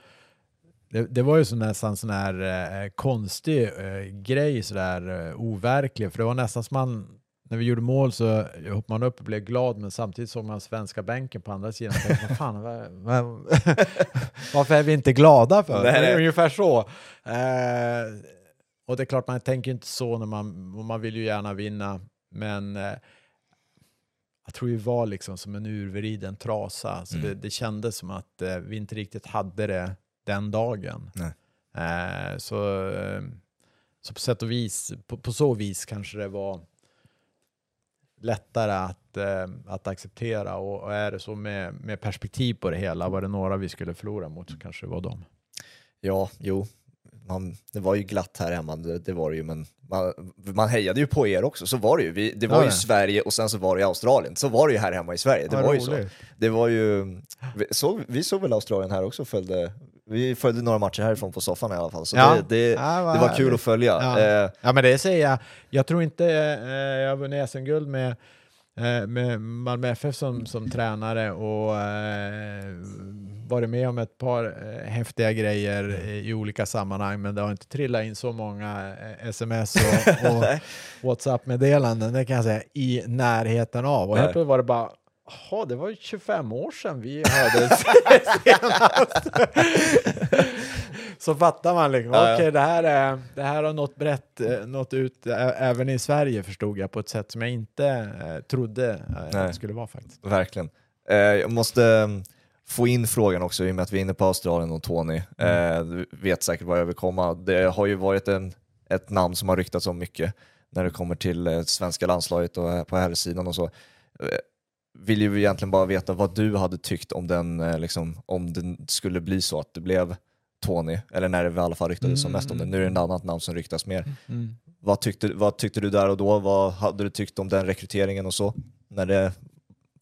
Speaker 1: det, det var ju så nästan sån här eh, konstig eh, grej, sådär eh, overklig, för det var nästan som man när vi gjorde mål så hoppade man upp och blev glad, men samtidigt såg man svenska bänken på andra sidan. och tänkte, fan, vad, vad, varför är vi inte glada för?
Speaker 2: Nej,
Speaker 1: Det är
Speaker 2: nej.
Speaker 1: Ungefär så. Eh, och det är klart, man tänker inte så när man, och man vill ju gärna vinna, men eh, jag tror vi var liksom som en urvriden trasa. Så
Speaker 2: Mm.
Speaker 1: det, det kändes som att eh, vi inte riktigt hade det den dagen. Eh, så, eh, så på sätt och vis, på, på så vis kanske det var lättare att, eh, att acceptera. Och, och är det så med, med perspektiv på det hela, var det några vi skulle förlora mot så kanske det var dem.
Speaker 2: Ja, jo. Man, det var ju glatt här hemma, det, det var det ju, men man, man hejade ju på er också. Så var det ju. Vi, det var
Speaker 1: Ja,
Speaker 2: ju
Speaker 1: ja.
Speaker 2: Sverige och sen så var det i Australien. Så var det ju här hemma i Sverige. Det
Speaker 1: Vad
Speaker 2: var ju så.
Speaker 1: roligt.
Speaker 2: Det var ju, vi såg, vi såg väl Australien här också, följde, vi följde några matcher härifrån på soffan i alla fall. Så
Speaker 1: Ja.
Speaker 2: det, det,
Speaker 1: Ja,
Speaker 2: det var kul att följa.
Speaker 1: Ja.
Speaker 2: Eh,
Speaker 1: Ja, men det säger jag. Jag tror inte eh, jag har vunnit SM-guld med, med Malmö FF som, som tränare och eh, varit med om ett par eh, häftiga grejer i, olika sammanhang, men det har inte trillat in så många eh, sms och, och WhatsApp-meddelanden, det kan jag säga, i närheten av. Och helt plötsligt var det bara Jaha, det var ju 25 år sedan vi hördes senast. Så fattar man liksom,
Speaker 2: Ja, ja.
Speaker 1: okej det, här är, det här har nått brett, eh, nått ut även i Sverige förstod jag på ett sätt som jag inte eh, trodde eh, att det skulle vara faktiskt.
Speaker 2: Verkligen. Eh, jag måste mm, få in frågan också i och med att vi är inne på Australien och Tony. Eh, du vet säkert var jag vill komma. Det har ju varit en, ett namn som har ryktats om mycket när det kommer till eh, svenska landslaget och eh, på herrsidan och så. Eh, vill ju egentligen bara veta vad du hade tyckt om den, eh, liksom, om det skulle bli så att det blev Tony, eller när det i alla fall ryktades som mest om det. Nu är det ett annat namn som ryktas mer. Vad, tyckte, vad tyckte du där och då? Vad hade du tyckt om den rekryteringen och så? När det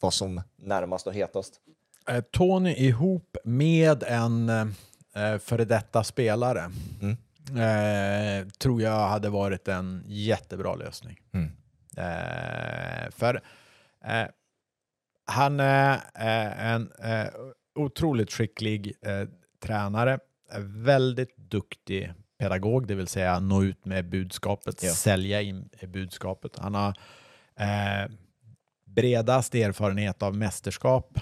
Speaker 2: var som närmast och hetast?
Speaker 1: Eh, Tony ihop med en eh, före detta spelare
Speaker 2: Mm.
Speaker 1: eh, tror jag hade varit en jättebra lösning.
Speaker 2: Mm.
Speaker 1: Eh, för eh, han är eh, en eh, otroligt skicklig eh, tränare, väldigt duktig pedagog, det vill säga nå ut med budskapet,
Speaker 2: Ja.
Speaker 1: sälja in budskapet. Han har eh, bredast erfarenhet av mästerskap,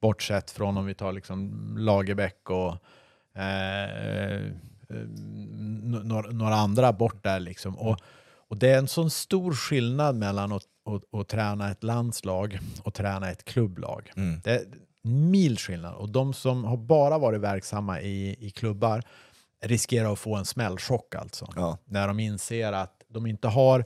Speaker 1: bortsett från om vi tar liksom Lagerbäck och eh, några, några andra bort där liksom. Och, och det är en sån stor skillnad mellan att, att, att träna ett landslag och träna ett klubblag.
Speaker 2: Mm.
Speaker 1: Det mil skillnad. Och de som har bara varit verksamma i, i klubbar riskerar att få en smällchock alltså.
Speaker 2: Ja.
Speaker 1: När de inser att de inte har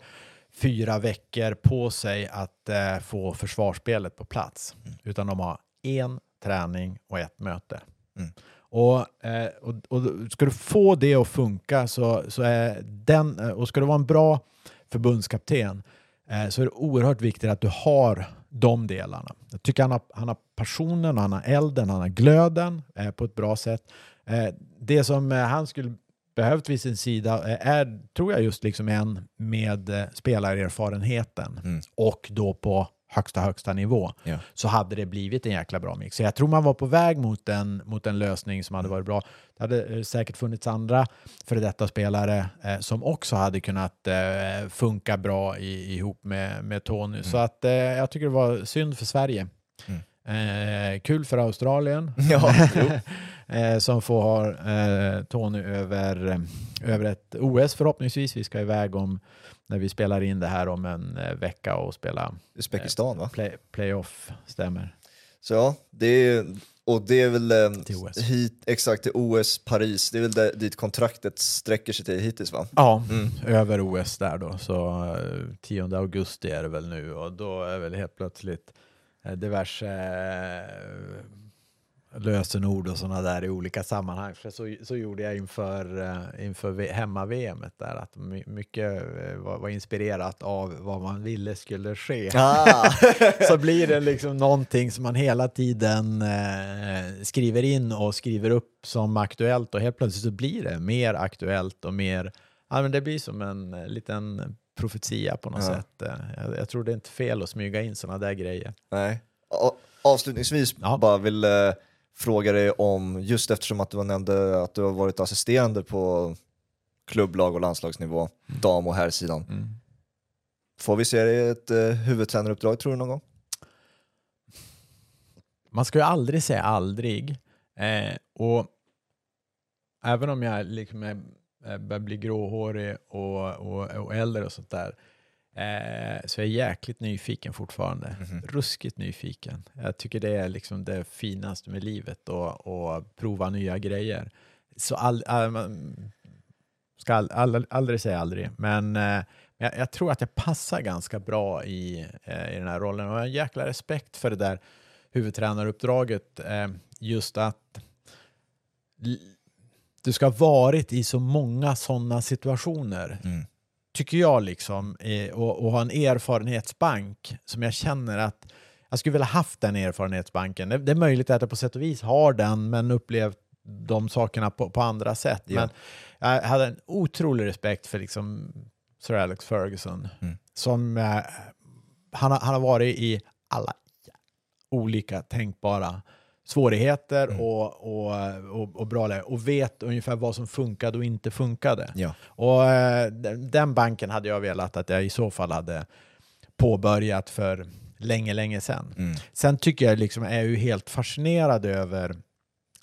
Speaker 1: fyra veckor på sig att eh, få försvarsspelet på plats. Utan de har en träning och ett möte.
Speaker 2: Mm.
Speaker 1: Och, eh, och, och ska du få det att funka så, så är den, eh, och ska du vara en bra förbundskapten eh, så är det oerhört viktigt att du har de delarna. Jag tycker han har, han har passionen, han har elden, han har glöden eh, på ett bra sätt. Eh, det som eh, han skulle behövt vid sin sida eh, är, tror jag, just liksom en med eh, spelarerfarenheten
Speaker 2: Mm.
Speaker 1: och då på högsta, högsta nivå
Speaker 2: Ja.
Speaker 1: så hade det blivit en jäkla bra mix. Så jag tror man var på väg mot en, mot en lösning som hade varit bra. Det hade eh, säkert funnits andra före detta spelare eh, som också hade kunnat eh, funka bra i, ihop med, med Tony. Så att eh, jag tycker det var synd för Sverige. Eh, kul för Australien.
Speaker 2: Ja,
Speaker 1: eh, som får ha Tony över, över ett OS förhoppningsvis. Vi ska iväg om när vi spelar in det här om en eh, vecka och spela
Speaker 2: Uzbekistan va?
Speaker 1: play, playoff, stämmer.
Speaker 2: Så ja, det är, och det är väl eh,
Speaker 1: Till OS.
Speaker 2: hit, exakt till OS Paris, det är väl där, dit kontraktet sträcker sig till hittills va?
Speaker 1: Ja,
Speaker 2: Mm.
Speaker 1: över OS där då. Så eh, 10 augusti är det väl nu och då är väl helt plötsligt eh, diverse eh, lösenord och sådana där i olika sammanhang. För så, så gjorde jag inför, eh, inför hemma-VM där att my- mycket eh, var, var inspirerat av vad man ville skulle ske.
Speaker 2: Ah.
Speaker 1: så blir det liksom någonting som man hela tiden eh, skriver in och skriver upp som aktuellt och helt plötsligt så blir det mer aktuellt och mer, ja men det blir som en eh, liten profetia på något
Speaker 2: Ja.
Speaker 1: sätt. Jag, jag tror det är inte fel att smyga in sådana där grejer.
Speaker 2: Nej. A- Avslutningsvis
Speaker 1: Ja.
Speaker 2: bara vill fråga dig om, just eftersom att du nämnde att du har varit assisterande på klubblag och landslagsnivå, dam och herrsidan. Får vi se dig i ett eh, huvudtränaruppdrag tror du någon gång?
Speaker 1: Man ska ju aldrig säga aldrig. Eh, och även om jag liksom är, är, börjar bli gråhårig och, och, och äldre och sånt där, eh, så är jag jäkligt nyfiken fortfarande. Ruskigt nyfiken. Jag tycker det är liksom det finaste med livet och, och prova nya grejer. Så all, all, man ska all, all, aldrig säga aldrig, men eh, jag, jag tror att jag passar ganska bra i, eh, i den här rollen och jag har en jäkla respekt för det där huvudtränaruppdraget. Eh, just att du ska ha varit i så många sådana situationer
Speaker 2: Mm.
Speaker 1: Tycker jag, liksom, eh, och, och ha en erfarenhetsbank som jag känner att jag skulle vilja haft den erfarenhetsbanken. Det, det är möjligt att jag på sätt och vis har den, men upplevt de sakerna på, på andra sätt.
Speaker 2: Ja.
Speaker 1: Men jag hade en otrolig respekt för liksom Sir Alex Ferguson,
Speaker 2: Mm.
Speaker 1: som eh, han, har- han har varit i alla olika tänkbara svårigheter
Speaker 2: Mm.
Speaker 1: och, och, och, och bra läge och vet ungefär vad som funkade och inte funkade.
Speaker 2: Ja.
Speaker 1: Och eh, den, banken hade jag velat att jag i så fall hade påbörjat för länge, länge sedan.
Speaker 2: Mm.
Speaker 1: Sen tycker jag liksom, är ju helt fascinerad över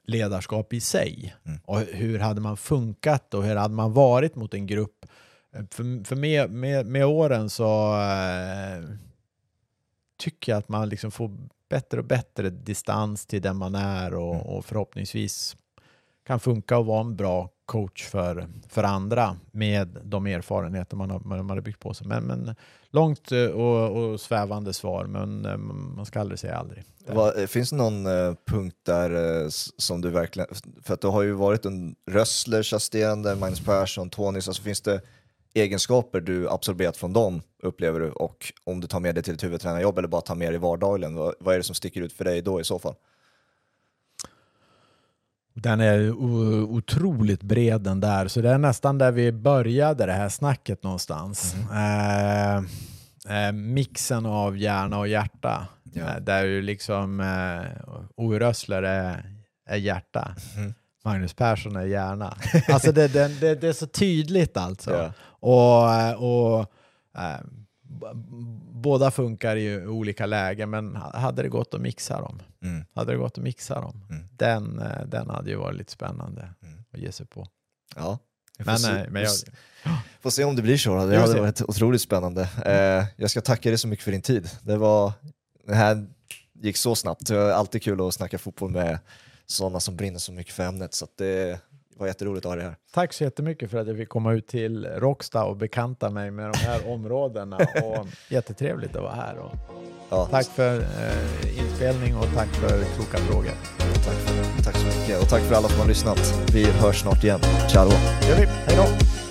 Speaker 1: ledarskap i sig.
Speaker 2: Mm.
Speaker 1: Och hur hade man funkat och hur hade man varit mot en grupp? För, för med, med, med åren så eh, tycker jag att man liksom får bättre och bättre distans till den man är och,
Speaker 2: Mm.
Speaker 1: och förhoppningsvis kan funka och vara en bra coach för, för andra med de erfarenheter man har, man har byggt på sig. Men, men långt eh, och, och svävande svar, men eh, man ska aldrig säga aldrig.
Speaker 2: Eh, finns det någon eh, punkt där som du verkligen, för att du har ju varit en Rösslers assisterande, Magnus Persson, Tonys, alltså finns det egenskaper du absorberat från dem upplever du och om du tar med det till ett huvudtränarjobb eller bara tar med det i vardagen, vad, vad är det som sticker ut för dig då i så fall?
Speaker 1: Den är otroligt bred den där, så det är nästan där vi började det här snacket någonstans. Eh, eh, mixen av hjärna och hjärta,
Speaker 2: Ja.
Speaker 1: eh, där ju liksom eh, Ove Rössler är, är hjärta.
Speaker 2: Mhm.
Speaker 1: Magnus Persson är hjärna. Alltså det, det, det, det är så tydligt alltså.
Speaker 2: Ja.
Speaker 1: Och, eh, och eh, båda funkar i olika lägen, men hade det gått att mixa dem?
Speaker 2: Mm.
Speaker 1: Hade det gått att mixa dem?
Speaker 2: Mm.
Speaker 1: Den, eh, den hade ju varit lite spännande
Speaker 2: Mm.
Speaker 1: att ge sig på.
Speaker 2: Ja. Får
Speaker 1: Men,
Speaker 2: se-
Speaker 1: nej, men jag,
Speaker 2: Får se om det blir så. Det hade varit otroligt spännande. Eh, jag ska tacka dig så mycket för din tid. Det, var, det här gick så snabbt. Det är alltid kul att snacka fotboll med sådana som brinner så mycket för ämnet. Så att det var jätteroligt att ha dig här.
Speaker 1: tack så jättemycket för att jag fick komma ut till Råcksta och bekanta mig med de här områdena. Och jättetrevligt att vara här. Och
Speaker 2: Ja,
Speaker 1: tack för eh, inspelning och tack för kloka frågor.
Speaker 2: tack, för, tack så mycket och tack för alla som har lyssnat. Vi hörs snart igen. Ciao!
Speaker 1: Gör vi. Hej då!